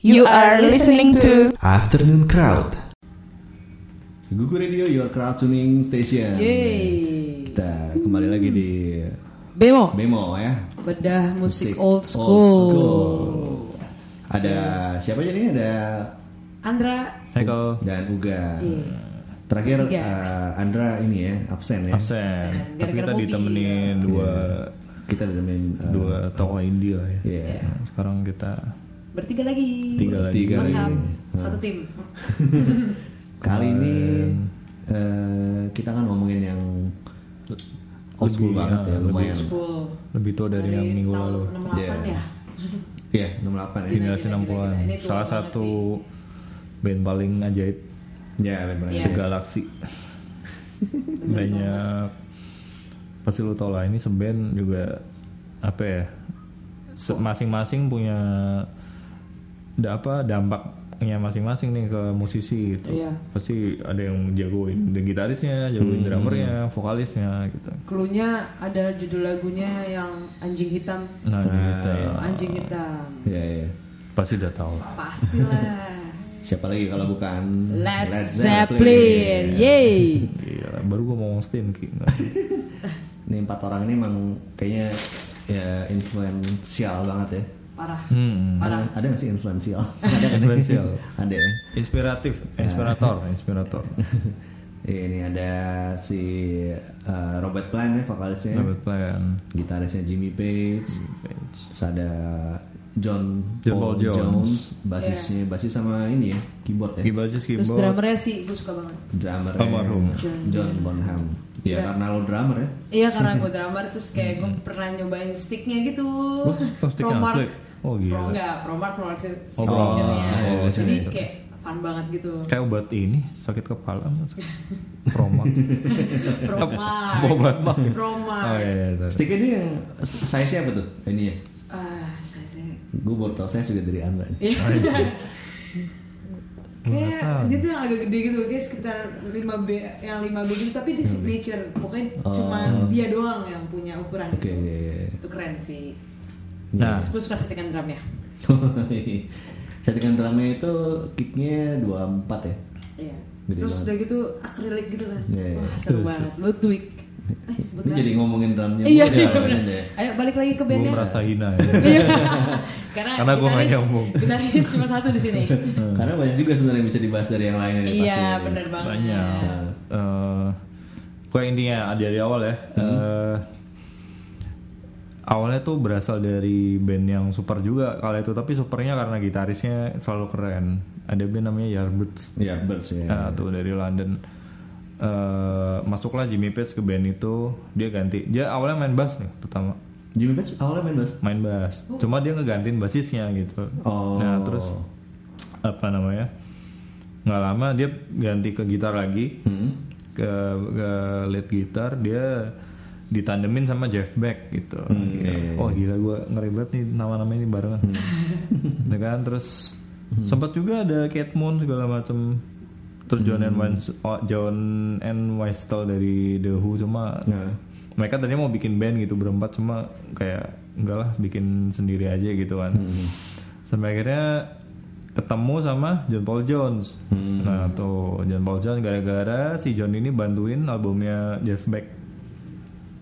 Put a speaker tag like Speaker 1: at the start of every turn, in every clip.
Speaker 1: You are listening to
Speaker 2: Afternoon Crowd. Gugu Radio, your crowd tuning station.
Speaker 3: Yeay.
Speaker 2: Kita kembali lagi di
Speaker 3: Bemo.
Speaker 2: Bemo ya.
Speaker 3: Bedah musik,
Speaker 2: Musik
Speaker 3: old school.
Speaker 2: school. Ada siapa aja nih? Ada
Speaker 3: Andra.
Speaker 4: Michael
Speaker 2: dan Uga.
Speaker 3: Iya.
Speaker 2: Terakhir
Speaker 3: Tiga.
Speaker 2: eh, Andra ini ya absen ya.
Speaker 4: absen. Tapi
Speaker 3: Gara-gara
Speaker 4: kita ditemenin dua
Speaker 2: Kita udah main eh,
Speaker 4: dua tokoh India ya.
Speaker 2: Iya.
Speaker 4: Nah, Sekarang kita
Speaker 3: Bertiga lagi.
Speaker 4: tiga lagi.
Speaker 2: Tiga.
Speaker 3: Lengkap. Satu tim.
Speaker 2: Kali ini eh, kita kan ngomongin yang old school
Speaker 4: Lebih,
Speaker 2: banget ya,
Speaker 4: ya,
Speaker 2: lumayan.
Speaker 3: School.
Speaker 4: Lebih tua dari, yang minggu
Speaker 3: tahun
Speaker 4: lalu.
Speaker 3: 68
Speaker 2: Iya.
Speaker 3: ya.
Speaker 2: Iya, 68 ya.
Speaker 4: Generasi
Speaker 3: Gila, gila,
Speaker 4: 60-an.
Speaker 3: gila. Ini tua
Speaker 4: Salah satu band paling ajaib
Speaker 2: Ya, benar.
Speaker 3: Iya.
Speaker 4: segalaksi. Banyak pasti lu tau lah ini seband juga apa ya? Masing-masing punya apa dampaknya masing-masing nih ke musisi gitu.
Speaker 3: Iya.
Speaker 4: Pasti ada yang jagoin the gitarisnya, jagoin drummernya, vokalisnya gitu.
Speaker 3: Cluenya ada judul lagunya yang anjing hitam.
Speaker 4: Nah, gitu.
Speaker 3: Anjing hitam.
Speaker 2: Iya, iya.
Speaker 4: Pasti udah tau lah.
Speaker 3: Pastilah.
Speaker 2: Siapa lagi kalau bukan
Speaker 3: Led Zeppelin. Yeay.
Speaker 4: Gila, baru gua mau ngomong Sting Ki.
Speaker 2: Ini empat orang ini emang kayaknya ya influensial banget ya.
Speaker 3: Parah.
Speaker 4: Hmm.
Speaker 2: Ada, ada nggak sih influensial? ada?
Speaker 4: Influensial.
Speaker 2: ada ya.
Speaker 4: Inspiratif, inspirator, inspirator.
Speaker 2: Ini ada si uh, Robert Plant ya vokalisnya,
Speaker 4: Robert Plant.
Speaker 2: gitarisnya Jimmy Page, terus ada John,
Speaker 4: John Paul Jones.
Speaker 2: basisnya basis sama ini ya keyboard ya,
Speaker 3: Terus
Speaker 4: keyboard.
Speaker 3: drummernya sih gue suka banget.
Speaker 2: drummer
Speaker 4: Almarhum.
Speaker 2: John, John Bonham. Ya karena lo drummer ya.
Speaker 3: Iya karena gue drummer terus kayak gue pernah nyobain sticknya gitu.
Speaker 4: oh,
Speaker 3: Promark.
Speaker 4: stick? Oh, gila.
Speaker 3: Pro enggak, Promark Promark
Speaker 4: Oh,
Speaker 3: sectionnya.
Speaker 2: oh,
Speaker 3: Jadi
Speaker 2: sectionnya.
Speaker 3: kayak fun banget gitu.
Speaker 4: Kayak obat ini sakit kepala Promak.
Speaker 3: Promark.
Speaker 4: Obat mah.
Speaker 3: Promark.
Speaker 4: Oh iya, iya.
Speaker 2: Stick ini yang size nya apa tuh? Ini ya.
Speaker 3: Ah, saya saya.
Speaker 2: Gue baru tau saya juga dari Anda. nih.
Speaker 3: Kayak dia tuh yang agak gede gitu, kayak sekitar 5 B, yang 5 B gitu, tapi di signature, pokoknya
Speaker 2: Oh.
Speaker 3: cuma dia doang yang punya ukuran
Speaker 2: Oke,
Speaker 3: itu.
Speaker 2: iya, iya.
Speaker 3: Itu keren sih.
Speaker 4: Nah,
Speaker 3: Terus gue suka settingan drumnya.
Speaker 2: Settingan drumnya itu kicknya 24 ya.
Speaker 3: Iya.
Speaker 2: Gede
Speaker 3: Terus
Speaker 2: banget.
Speaker 3: udah gitu akrilik gitu kan.
Speaker 2: Iya, iya.
Speaker 3: Wah, seru banget. Ludwig. Eh,
Speaker 2: Ini jadi ngomongin drumnya.
Speaker 3: Iya, iya
Speaker 2: ya,
Speaker 3: bener.
Speaker 2: ini ya.
Speaker 3: Ayo balik lagi ke
Speaker 4: gue
Speaker 3: bandnya.
Speaker 4: merasa hina ya.
Speaker 3: Iya. Karena,
Speaker 4: Karena nggak
Speaker 3: gitaris-
Speaker 4: nyambung.
Speaker 3: Gitaris cuma satu di sini.
Speaker 2: Karena banyak juga sebenarnya yang bisa dibahas dari yang lainnya nih,
Speaker 3: iya,
Speaker 2: pasti.
Speaker 3: bener banget.
Speaker 4: Banyak. Eh, gue intinya dari awal ya. eh, awalnya tuh berasal dari band yang super juga kala itu, tapi supernya karena gitarisnya selalu keren. Ada band namanya Yardbirds.
Speaker 2: Iya, Birds ya.
Speaker 4: Nah, tuh dari London. Eh, masuklah Jimmy Page ke band itu, dia ganti. Dia awalnya main bass nih pertama,
Speaker 2: Jimmy Page awalnya main bass.
Speaker 4: main bass. Cuma dia ngegantiin basisnya gitu.
Speaker 2: Oh.
Speaker 4: Nah, terus apa namanya? Nggak lama dia ganti ke gitar lagi.
Speaker 2: Hmm.
Speaker 4: Ke, ke lead gitar dia ditandemin sama Jeff Beck gitu.
Speaker 2: Hmm, iya, iya.
Speaker 4: Oh gila gue ngeri banget nih nama-nama ini barengan. Ya kan terus
Speaker 2: Hmm.
Speaker 4: sempat juga ada Kate Moon segala macem terus John
Speaker 2: Hmm.
Speaker 4: and Wins- oh, John and Westel dari The Who cuma
Speaker 2: Nah.
Speaker 4: mereka tadi mau bikin band gitu berempat cuma kayak enggak lah bikin sendiri aja gitu kan
Speaker 2: Hmm.
Speaker 4: sampai akhirnya ketemu sama John Paul Jones
Speaker 2: Hmm.
Speaker 4: nah tuh John Paul Jones gara-gara si John ini bantuin albumnya Jeff Beck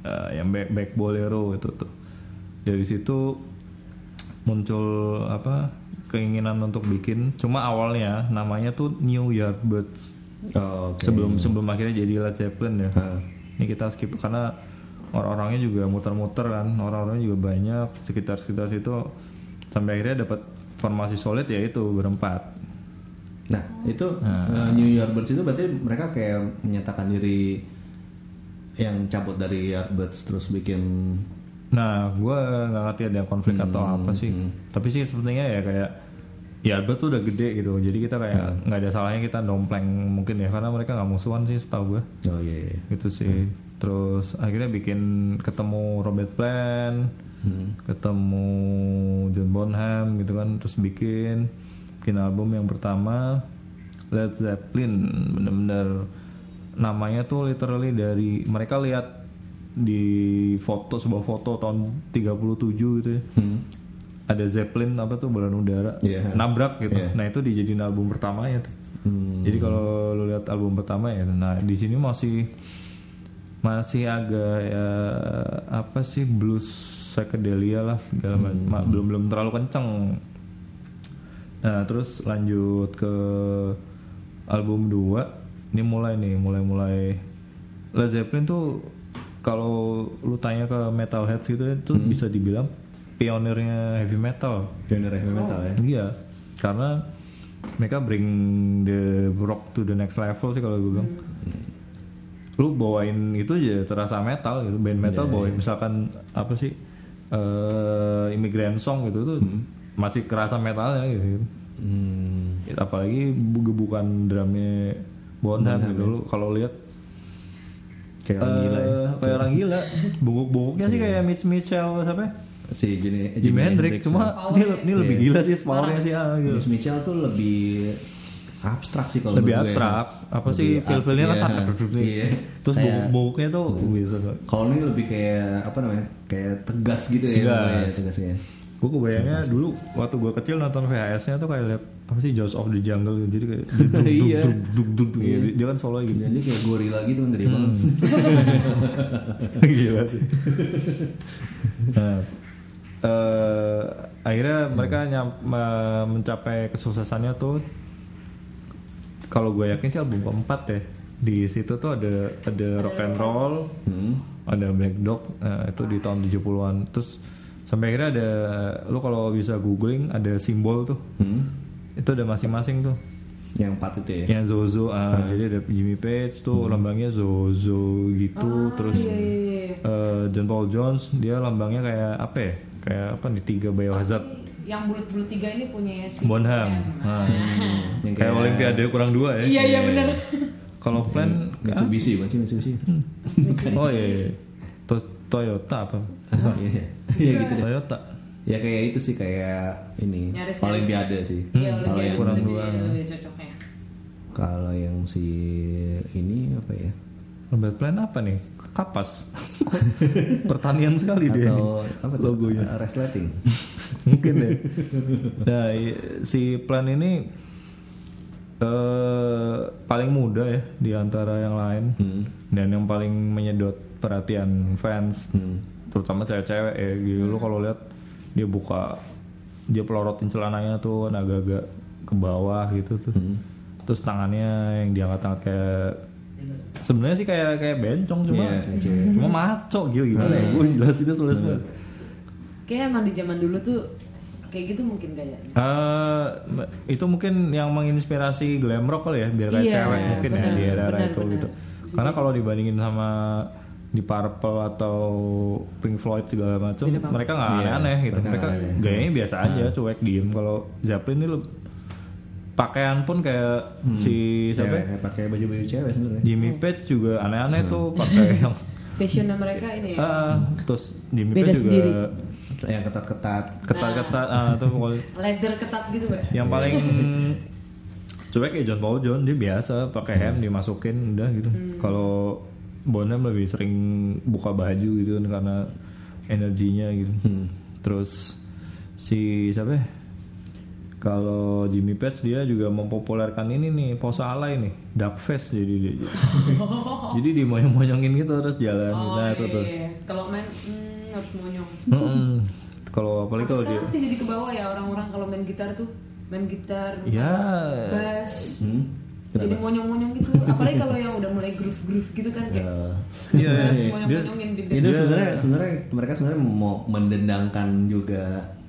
Speaker 4: Eh, yang Back, Back Bolero itu tuh. Dari situ muncul apa keinginan untuk bikin. Cuma awalnya namanya tuh New Yardbirds.
Speaker 2: Oh, oke.
Speaker 4: sebelum sebelum akhirnya jadi Led Zeppelin ya.
Speaker 2: Ah.
Speaker 4: ini kita skip karena orang-orangnya juga muter-muter kan. Orang-orangnya juga banyak. Sekitar-sekitar situ sampai akhirnya dapat formasi solid ya itu berempat.
Speaker 2: Nah, itu uh, New itu berarti mereka kayak menyatakan diri yang cabut dari Yardbirds terus bikin
Speaker 4: nah gue nggak ngerti ada konflik atau
Speaker 2: Hmm,
Speaker 4: apa sih. tapi sih sepertinya ya kayak ya Albert tuh udah gede gitu. Jadi kita kayak nggak ada salahnya kita dompleng mungkin ya karena mereka nggak musuhan sih setahu gue
Speaker 2: Oh iya. iya.
Speaker 4: gitu sih. Terus akhirnya bikin ketemu Robert Plant ketemu John Bonham gitu kan terus bikin bikin album yang pertama Led Zeppelin bener-bener namanya tuh literally dari mereka lihat di foto sebuah foto tahun 37 gitu ya ada Zeppelin apa tuh balon udara
Speaker 2: Iya.
Speaker 4: nabrak gitu.
Speaker 2: Iya.
Speaker 4: Nah itu dijadiin album pertamanya tuh.
Speaker 2: Hmm.
Speaker 4: Jadi kalau lu lihat album pertama ya, nah di sini masih masih agak ya apa sih blues psychedelia lah segala macam. Ma- belum belum terlalu kenceng. Nah terus lanjut ke album 2 ini mulai nih mulai mulai Led Zeppelin tuh kalau lu tanya ke metalheads gitu itu bisa dibilang pionirnya heavy metal.
Speaker 2: Pioneer heavy metal ya.
Speaker 4: Iya, karena mereka bring the rock to the next level sih kalau gue bilang. Lu bawain itu aja terasa metal gitu, band metal bawain misalkan apa sih eh immigrant song gitu tuh masih kerasa metalnya gitu.
Speaker 2: Hmm.
Speaker 4: Apalagi bu- gebukan drumnya Bonham gitu lu kalau lihat
Speaker 2: Kayak orang gila ya.
Speaker 4: eh, kayak orang gila. Bungkuk-bungkuknya sih kayak Mitch Mitchell siapa? ya?
Speaker 2: Si Jimi,
Speaker 4: Jimi Hendrix cuma ini, ini lebih
Speaker 2: Iya.
Speaker 4: gila sih powernya sih ah, gitu.
Speaker 2: Miss Mitchell tuh lebih abstrak sih kalau
Speaker 4: lebih
Speaker 2: gue.
Speaker 4: abstrak apa sih feel feelnya kan
Speaker 2: iya, iya.
Speaker 4: terus
Speaker 2: Kayak-
Speaker 4: tuh bisa
Speaker 2: Kalau ini lebih kayak apa namanya? Kayak tegas gitu ya
Speaker 4: Tegas.
Speaker 2: namanya, tegasnya.
Speaker 4: Gue kebayangnya dulu waktu gue kecil nonton VHS-nya tuh kayak liat apa sih Jaws of the Jungle gitu. jadi kayak duk, duk,
Speaker 2: Iya.
Speaker 4: duk, duk, gitu. dia kan solo gitu
Speaker 2: Jadi kayak gorila gitu kan gede
Speaker 4: Hmm.
Speaker 2: banget.
Speaker 4: gila sih nah, eh, akhirnya mereka nyam- me- mencapai kesuksesannya tuh kalau gue yakin sih album keempat ya di situ tuh ada ada rock and roll
Speaker 2: Hmm.
Speaker 4: ada Black Dog nah, itu di tahun 70-an terus sampai akhirnya ada lu kalau bisa googling ada simbol tuh
Speaker 2: Hmm.
Speaker 4: itu ada masing-masing tuh
Speaker 2: Yang empat itu ya.
Speaker 4: yang Zozo ah, jadi ada Jimmy Page tuh lambangnya Zozo gitu terus
Speaker 3: iya, iya, iya.
Speaker 4: eh, John Paul Jones dia lambangnya kayak apa ya kayak apa nih tiga biohazard
Speaker 3: yang bulat-bulat tiga ini punya si
Speaker 4: Bonham
Speaker 3: Bonham.
Speaker 4: nah,
Speaker 2: Yang
Speaker 4: kayak Olimpiade kurang dua ya
Speaker 3: Iya iya benar.
Speaker 4: kalau plan
Speaker 2: Mitsubishi, bukan sih Mitsubishi.
Speaker 4: oh iya, iya. To- Toyota apa
Speaker 2: Oh, Iya, iya gitu deh.
Speaker 4: Toyota
Speaker 2: Ya kayak itu sih kayak ini Olimpiade sih.
Speaker 3: Iya
Speaker 2: Kalau
Speaker 3: Olimpiade
Speaker 2: yang
Speaker 4: kurang
Speaker 3: lebih,
Speaker 4: dua.
Speaker 3: lebih cocoknya.
Speaker 2: kalau yang si ini apa ya?
Speaker 4: Robert Plan apa nih kapas pertanian sekali dia
Speaker 2: Atau apa tuh?
Speaker 4: logonya
Speaker 2: Uh, Resleting.
Speaker 4: mungkin ya nah si plan ini eh paling muda ya di antara yang lain
Speaker 2: Hmm.
Speaker 4: dan yang paling menyedot perhatian fans
Speaker 2: Hmm.
Speaker 4: Terutama cewek-cewek ya gitu lu kalau lihat dia buka dia pelorotin celananya tuh agak-agak ke bawah gitu tuh
Speaker 2: Hmm.
Speaker 4: terus tangannya yang diangkat-angkat kayak sebenarnya sih kayak kayak bencong cuma
Speaker 2: Iya, kayak cewek.
Speaker 4: cuma maco gitu gimana ya gue jelasinnya sulit banget
Speaker 3: Kayaknya emang di zaman dulu tuh kayak gitu mungkin kayaknya.
Speaker 4: Eh, itu mungkin yang menginspirasi glam rock kali ya biar kayak
Speaker 3: Iya,
Speaker 4: cewek mungkin ya
Speaker 3: benar,
Speaker 4: di era
Speaker 3: benar,
Speaker 4: itu
Speaker 3: benar.
Speaker 4: gitu.
Speaker 3: Bisa
Speaker 4: Karena kalau dibandingin sama di Purple atau Pink Floyd segala macam, mereka nggak
Speaker 2: Iya,
Speaker 4: aneh-aneh gitu.
Speaker 2: mereka aneh.
Speaker 4: gayanya biasa aja, cuek diem. Kalau Zeppelin ini pakaian pun kayak si siapa? ya?
Speaker 2: Pakai baju-baju cewek sebenarnya.
Speaker 4: Jimmy Page juga aneh-aneh tuh pakai yang
Speaker 3: Fashionnya mereka ini ya.
Speaker 4: ah, terus Jimmy
Speaker 3: Beda
Speaker 4: Page juga
Speaker 3: sendiri.
Speaker 2: Yang ketat-ketat.
Speaker 4: ketat-ketat ah, tuh pokoknya
Speaker 3: Leather ketat gitu, Mbak.
Speaker 4: yang paling cuek ya John Paul John dia biasa pakai hem dimasukin udah gitu kalau Bonham lebih sering buka baju gitu kan karena energinya gitu terus si siapa ya? kalau Jimmy Page dia juga mempopulerkan ini nih pose alay nih dark face jadi dia jadi dimoyong-moyongin gitu terus jalan
Speaker 3: Oh,
Speaker 4: nah
Speaker 3: iya,
Speaker 4: itu tuh
Speaker 3: iya. Kalau main hmm, harus monyong.
Speaker 4: Mm-mm. kalau apalagi kalau dia
Speaker 3: sih jadi ke bawah ya orang-orang kalau main gitar tuh main gitar,
Speaker 4: ya
Speaker 3: bass,
Speaker 2: Hmm.
Speaker 3: Jadi monyong-monyong gitu. Apalagi kalau yang udah mulai groove-groove gitu kan kayak
Speaker 2: Eh,
Speaker 4: Iya,
Speaker 3: harus
Speaker 4: iya.
Speaker 3: monyong-monyongin di
Speaker 2: itu sebenarnya sebenarnya mereka sebenarnya mau mendendangkan juga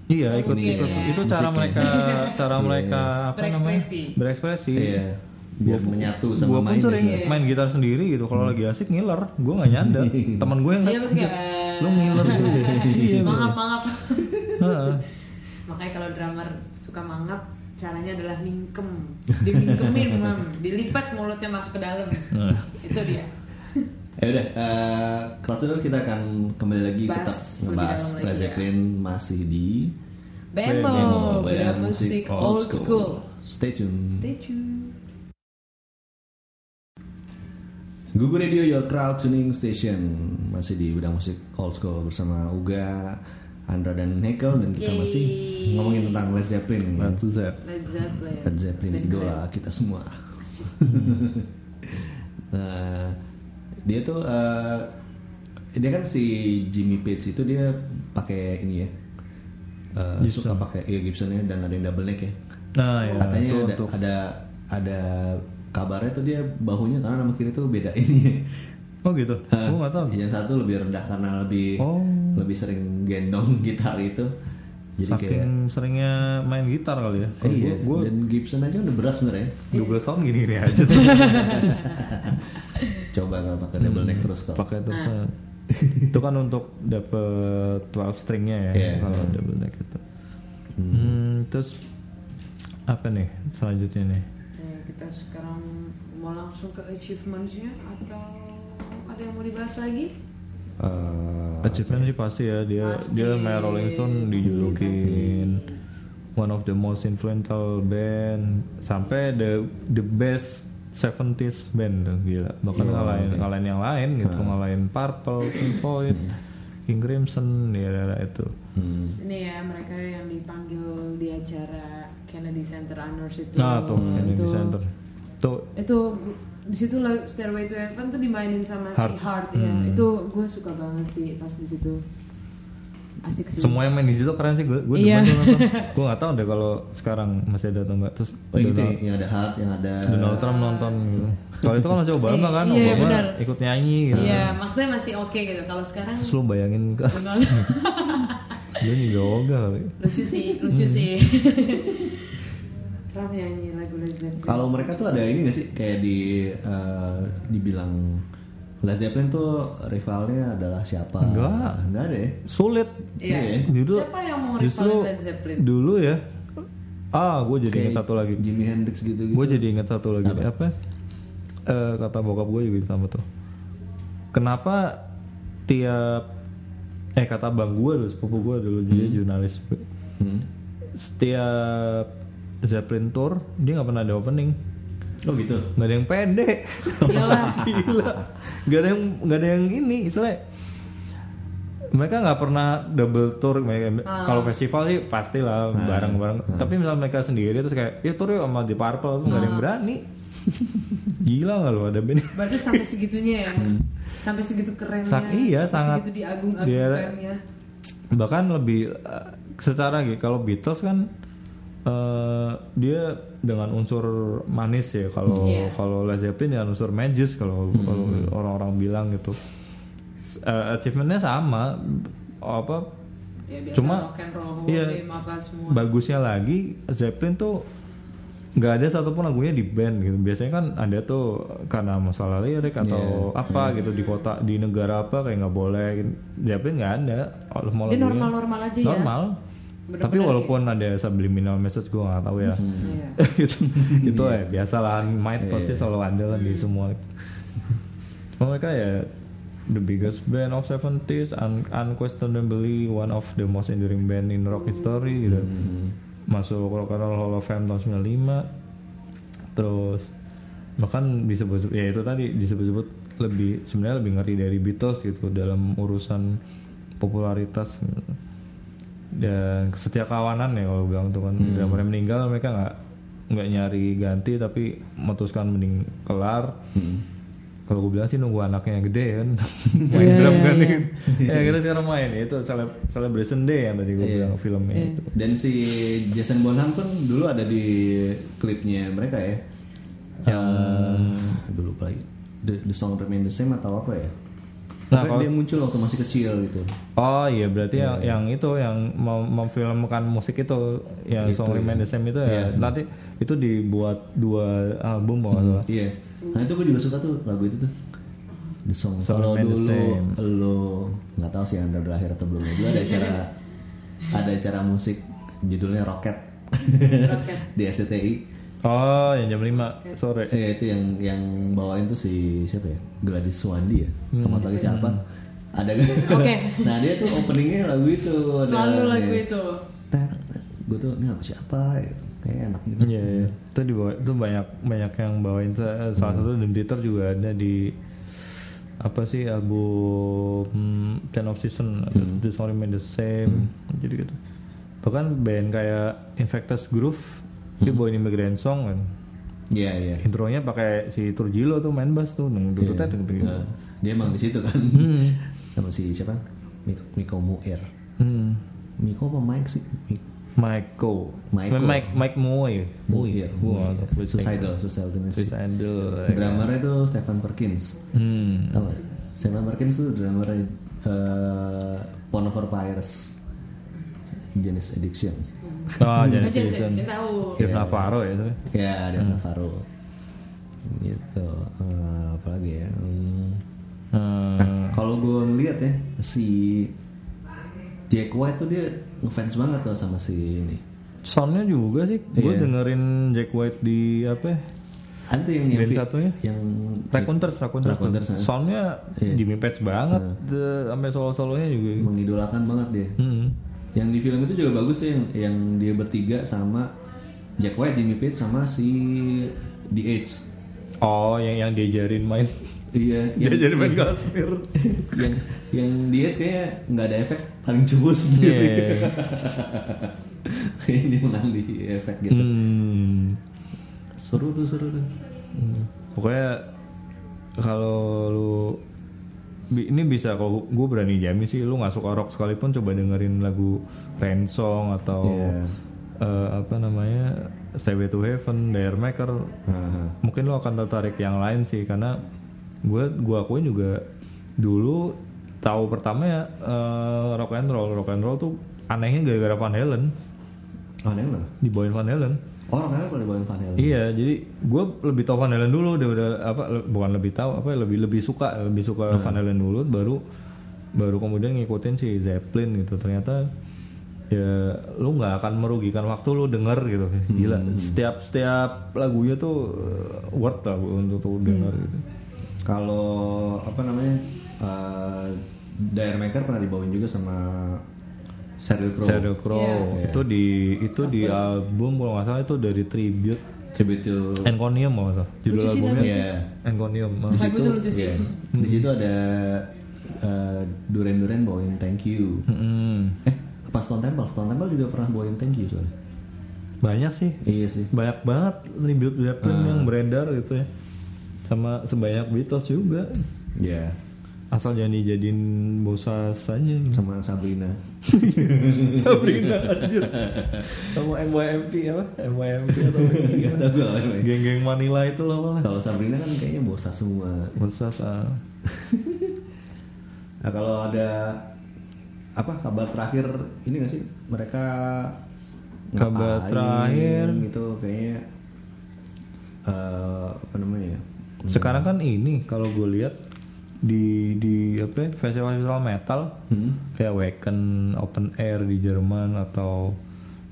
Speaker 4: Iya ikut
Speaker 3: Mungkin
Speaker 4: ikut
Speaker 3: ya.
Speaker 4: itu cara mereka cara mereka apa namanya
Speaker 3: Berekspresi.
Speaker 4: berekspresi.
Speaker 2: iya biar menyatu sama
Speaker 4: Gue pun
Speaker 2: mainnya
Speaker 4: sering
Speaker 3: Iya.
Speaker 4: main gitar sendiri gitu. Kalau lagi asik ngiler, gue nggak nyanda. Temen gue yang
Speaker 3: Iya kayak
Speaker 4: lu ngiler gitu. Iya.
Speaker 3: mangap mangap.
Speaker 4: Heeh.
Speaker 3: Makanya kalau drummer suka mangap, caranya adalah mingkem, dimingkemin mam, dilipat mulutnya masuk ke dalam.
Speaker 4: Nah.
Speaker 3: Itu dia.
Speaker 2: ya udah uh, Crowdtuners kita akan kembali lagi tetap
Speaker 3: lebih
Speaker 2: ngebahas Led
Speaker 3: ya.
Speaker 2: Zeppelin masih di
Speaker 3: Bemo, beda musik old school.
Speaker 2: Stay tune.
Speaker 3: Stay tuned.
Speaker 2: Google Radio Your Crowd Tuning Station masih di bidang musik old school bersama Uga, Andra dan Hekel dan kita masih ngomongin tentang Led Zeppelin.
Speaker 4: Led Zepp.
Speaker 3: Led Zeppelin.
Speaker 2: Led Zeppelin idola kita semua. nah, dia tuh eh, dia kan si Jimmy Page itu dia pakai ini ya. eh, suka pakai iya Gibsonnya dan ada yang double neck ya.
Speaker 4: Nah, ya,
Speaker 2: Katanya
Speaker 4: itu
Speaker 2: ada,
Speaker 4: untuk
Speaker 2: ada ada kabarnya tuh dia bahunya karena nama kiri tuh beda ini.
Speaker 4: Oh gitu. Gue nggak tahu.
Speaker 2: Yang satu lebih rendah karena lebih
Speaker 4: Oh.
Speaker 2: Lebih sering gendong gitar itu. Jadi kayak
Speaker 4: Saking seringnya main gitar kali ya. Kalau
Speaker 2: iya,
Speaker 4: gua- gua
Speaker 2: dan Gibson aja udah berat sebenarnya.
Speaker 4: 12 tahun gini-gini aja.
Speaker 2: Coba kalau pakai double neck terus kok.
Speaker 4: Pakai terus. itu kan untuk dapet 12 stringnya ya
Speaker 2: Iya.
Speaker 4: kalau double neck itu. Hmm, terus apa nih selanjutnya nih?
Speaker 3: Ya, kita sekarang mau langsung ke achievementsnya atau ada yang mau dibahas lagi?
Speaker 2: Eh,
Speaker 4: Achievement sih pasti ya dia
Speaker 3: Pasti.
Speaker 4: dia sama Rolling Stone dijulukin one of the most influential band sampai the the best 70s band tuh gila bahkan ngalahin ngalahin yang lain gitu ngalahin Purple, Pink Floyd, King Crimson di era itu.
Speaker 2: hmm.
Speaker 3: Ini ya mereka yang dipanggil di acara Kennedy Center Honors itu.
Speaker 4: Nah tuh Kennedy
Speaker 3: Itu-
Speaker 4: Center. Tuh
Speaker 3: Itu di situ lah Stairway to Heaven tuh dimainin sama si
Speaker 4: Heart.
Speaker 3: Heart ya.
Speaker 4: Hmm.
Speaker 3: Itu gue suka banget sih pas di situ. Asik sih.
Speaker 4: semua yang main di situ keren sih gue gue
Speaker 3: Iya.
Speaker 4: gue nggak tahu deh kalau sekarang masih ada atau enggak terus
Speaker 2: Oh gitu
Speaker 4: Donald,
Speaker 2: ya, yang ada Hart, yang ada
Speaker 4: Donald Trump nonton gitu kalau itu kan masih Obama kan
Speaker 3: Iya,
Speaker 4: Obama
Speaker 3: benar.
Speaker 4: ikut nyanyi gitu
Speaker 3: Iya, maksudnya masih oke gitu. Kalau sekarang
Speaker 4: terus lu bayangin kan dia juga ogah kali
Speaker 3: lucu sih, lucu
Speaker 4: Hmm.
Speaker 3: sih. Trump nyanyi lagu Led Zeppelin.
Speaker 2: Kalau mereka tuh ada ini gak sih kayak di eh, dibilang Led Zeppelin tuh rivalnya adalah siapa?
Speaker 4: Enggak.
Speaker 2: Enggak ada ya.
Speaker 4: sulit
Speaker 3: Iya.
Speaker 4: dulu
Speaker 3: Siapa yang mau
Speaker 4: justru
Speaker 3: Led Zeppelin?
Speaker 4: dulu ya ah gue jadi
Speaker 2: Kayak
Speaker 4: ingat satu lagi
Speaker 2: Jimi Hendrix gitu-gitu.
Speaker 4: gue jadi ingat satu lagi apa, Eh, kata bokap gue juga sama tuh kenapa tiap eh kata bang gue dulu sepupu gue dulu jadi jurnalis
Speaker 2: Hmm.
Speaker 4: setiap Zeppelin tour dia nggak pernah ada opening
Speaker 2: Oh gitu.
Speaker 4: nggak ada yang pede
Speaker 3: Gila.
Speaker 4: gila nggak ada yang nggak ada yang ini istilahnya mereka nggak pernah double tour mereka kalau festival sih pastilah bareng-bareng tapi misal mereka sendiri terus kayak ya tour yuk sama di Purple tuh nggak ada yang berani gila nggak lo ada band
Speaker 3: Berarti sampai segitunya ya. Sampai segitu kerennya.
Speaker 4: Hmm. Sa- iya,
Speaker 3: sampai
Speaker 4: sangat.
Speaker 3: segitu diagung-agungkannya.
Speaker 4: bahkan lebih eh, secara gitu kalau Beatles kan eh, dia dengan unsur manis ya kalau
Speaker 3: Iya.
Speaker 4: kalau Led Zeppelin dengan unsur magis kalau kalau orang-orang bilang gitu Eh, achievementnya sama apa
Speaker 3: Ya
Speaker 4: Cuma,
Speaker 3: roll,
Speaker 4: iya.
Speaker 3: game apa semua.
Speaker 4: bagusnya lagi Zeppelin tuh nggak ada satupun lagunya di band gitu biasanya kan ada tuh karena masalah lirik atau apa gitu di kota di negara apa kayak nggak boleh gitu. Zeppelin nggak ada lagunya
Speaker 3: normal-normal aja ya.
Speaker 4: normal
Speaker 3: Bener-bener
Speaker 4: tapi walaupun ada subliminal message gue nggak tahu ya.
Speaker 3: Iya.
Speaker 4: itu itu ya biasa lah might pasti selalu ada lah di semua. Cuma mereka ya the biggest band of 70s un- unquestionably one of the most enduring band in rock history gitu. Masuk Rock and Roll Hall of Fame tahun 95 terus bahkan disebut ya itu tadi disebut-sebut lebih sebenarnya lebih ngeri dari Beatles gitu dalam urusan popularitas. gitu. Dan setia kawanan ya kalau bilang tuh kan udah mereka meninggal mereka nggak nggak nyari ganti tapi memutuskan mending kelar kalau gue bilang sih nunggu anaknya gede kan main
Speaker 3: Iya,
Speaker 4: drum kan
Speaker 3: iya.
Speaker 4: ya akhirnya sekarang main itu celeb- celebration day yang tadi gue
Speaker 2: Iya.
Speaker 4: bilang filmnya
Speaker 3: Iya.
Speaker 4: itu
Speaker 2: Dan si Jason Bonham kan dulu ada di klipnya mereka ya. Yang dulu lupa lagi. The, the song remain the same atau apa ya?
Speaker 4: Nah, kalau-
Speaker 2: dia muncul waktu masih kecil gitu.
Speaker 4: Oh iya berarti yang, yang itu yang mem- memfilmkan musik itu yang
Speaker 2: Itu,
Speaker 4: Song
Speaker 2: ya.
Speaker 4: Remain the Same itu ya
Speaker 2: Iya.
Speaker 4: nanti itu dibuat dua album kalau nggak salah.
Speaker 2: Iya. Nah itu gue juga suka tuh lagu itu tuh. The song.
Speaker 4: Song
Speaker 2: Kalau dulu
Speaker 4: Same.
Speaker 2: lo nggak tahu sih anda udah lahir atau belum. Dulu ada acara ada acara musik judulnya Rocket.
Speaker 3: Rocket.
Speaker 2: di SCTI.
Speaker 4: Oh yang jam 5 sore.
Speaker 2: Eh itu yang yang bawain tuh si siapa ya? Gladys Suwandi ya. Sama lagi siapa? Ada kan?
Speaker 3: Oke.
Speaker 2: nah dia tuh openingnya lagu itu. ada-
Speaker 3: Selalu lagu
Speaker 2: ya.
Speaker 3: itu.
Speaker 2: Gue tuh ini lagu siapa? ya? Kayaknya enak gitu.
Speaker 4: Iya, iya. itu dibawa itu banyak banyak yang bawain Sa- salah satu Dream Theater juga ada di apa sih album hmm, Ten of Season The Song Remain the Same jadi gitu bahkan band kayak Infectus Groove dia bawain Immigrant Song kan
Speaker 2: Iya iya.
Speaker 4: intronya pakai si Turjilo tuh main bass tuh
Speaker 2: Iya.
Speaker 4: duduk gitu
Speaker 2: Nah, dia emang di situ kan.
Speaker 4: Hmm.
Speaker 2: Sama si siapa? Miko, Miko Muir.
Speaker 4: hmm.
Speaker 2: Miko apa Mike sih? Mi-
Speaker 4: Maiko
Speaker 2: Maiko.
Speaker 4: Mike Mike Moy nggak tahu.
Speaker 2: Suicidal, Suicidal.
Speaker 4: Suicidal
Speaker 2: Drummernya itu Stephen Perkins.
Speaker 4: hmm.
Speaker 2: Tahu? Stephen Perkins tuh drummer uh, Pond of Vampires. Jenis Addiction.
Speaker 4: oh jadi
Speaker 3: Aja saya, tahu.
Speaker 4: Dave Navarro ya itu
Speaker 2: Ya, dia Navarro. Gitu. Eh, apa lagi ya? Hmm.
Speaker 4: Hmm.
Speaker 2: Nah, kalau gue ngeliat ya si Jack White tuh dia ngefans banget tuh sama si ini.
Speaker 4: soundnya juga sih gue
Speaker 2: Iya.
Speaker 4: dengerin Jack White di apa ya?
Speaker 2: Ada yang yang,
Speaker 4: satunya?
Speaker 2: yang
Speaker 4: Raconteurs, tuh.
Speaker 2: Raconteurs, nah.
Speaker 4: soundnya
Speaker 2: Iya.
Speaker 4: Jimmy Page banget, The- sampai solo-solonya juga.
Speaker 2: mengidolakan banget dia.
Speaker 4: Hmm.
Speaker 2: Yang di film itu juga bagus tuh yang yang dia bertiga sama Jack White, Jimmy Page sama si The Edge.
Speaker 4: Oh, yang yang diajarin main,
Speaker 2: Iya, yang,
Speaker 4: diajarin main Kashmir.
Speaker 2: yang yang The Edge kayaknya nggak ada efek, paling sendiri.
Speaker 4: Iya.
Speaker 2: Kayaknya dia menang di efek gitu.
Speaker 4: Hmm.
Speaker 2: Seru tuh, seru tuh.
Speaker 4: Pokoknya kalau lu ini bisa kalau gue berani jamin sih lu nggak suka rock sekalipun coba dengerin lagu Rain Song atau
Speaker 2: Iya.
Speaker 4: eh, apa namanya Stairway to Heaven, Dare Maker
Speaker 2: Haha.
Speaker 4: mungkin lo akan tertarik yang lain sih karena gue gua akuin juga dulu tahu pertama ya eh, rock and roll rock and roll tuh anehnya gara-gara Van Halen
Speaker 2: yang mana?
Speaker 4: dibawain Van Halen
Speaker 2: Oh, karena pada bawain Van Halen.
Speaker 4: iya jadi gue lebih tahu Van Halen dulu udah udah apa le- bukan lebih tahu apa ya, lebih lebih suka lebih suka Van Halen dulu baru baru kemudian ngikutin si Zeppelin gitu. Ternyata ya lu nggak akan merugikan waktu lu denger gitu. Gila setiap setiap lagunya tuh eh, worth lah untuk tuh denger gitu.
Speaker 2: Kalau apa namanya? Uh, Dire Maker pernah dibawain juga sama Sheryl Crow.
Speaker 4: Sheryl Crow
Speaker 2: Iya.
Speaker 4: itu di itu di album kalau nggak salah itu dari tribute
Speaker 2: Tribute to
Speaker 4: Enconium kalau nggak salah judul albumnya
Speaker 2: Iya.
Speaker 4: Enconium
Speaker 2: Di
Speaker 3: Lagu
Speaker 2: situ,
Speaker 3: itu lucu sih.
Speaker 2: iya. Di situ ada uh, Duren Duren bawain Thank You.
Speaker 4: Mm-mm.
Speaker 2: Eh, apa Stone Temple? Stone Temple juga pernah bawain Thank You soalnya.
Speaker 4: banyak sih
Speaker 2: Iya sih.
Speaker 4: banyak banget tribute Zeppelin yang beredar gitu ya sama sebanyak Beatles juga
Speaker 2: Iya.
Speaker 4: Asal jangan dijadiin bosas saja
Speaker 2: Sama Sabrina.
Speaker 4: Sabrina anjir sama NYMP apa NYMP atau geng-geng Manila itu loh malah
Speaker 2: Kalau Sabrina kan kayaknya bosas semua.
Speaker 4: bosas ah.
Speaker 2: Nah kalau ada apa kabar terakhir ini gak sih mereka
Speaker 4: Kabar terakhir.
Speaker 2: gitu kayaknya eh, apa namanya ya?
Speaker 4: sekarang kan ini kalau gue lihat di di apa ya, festival-festival metal.
Speaker 2: Hmm.
Speaker 4: kayak Wacken Open Air di Jerman atau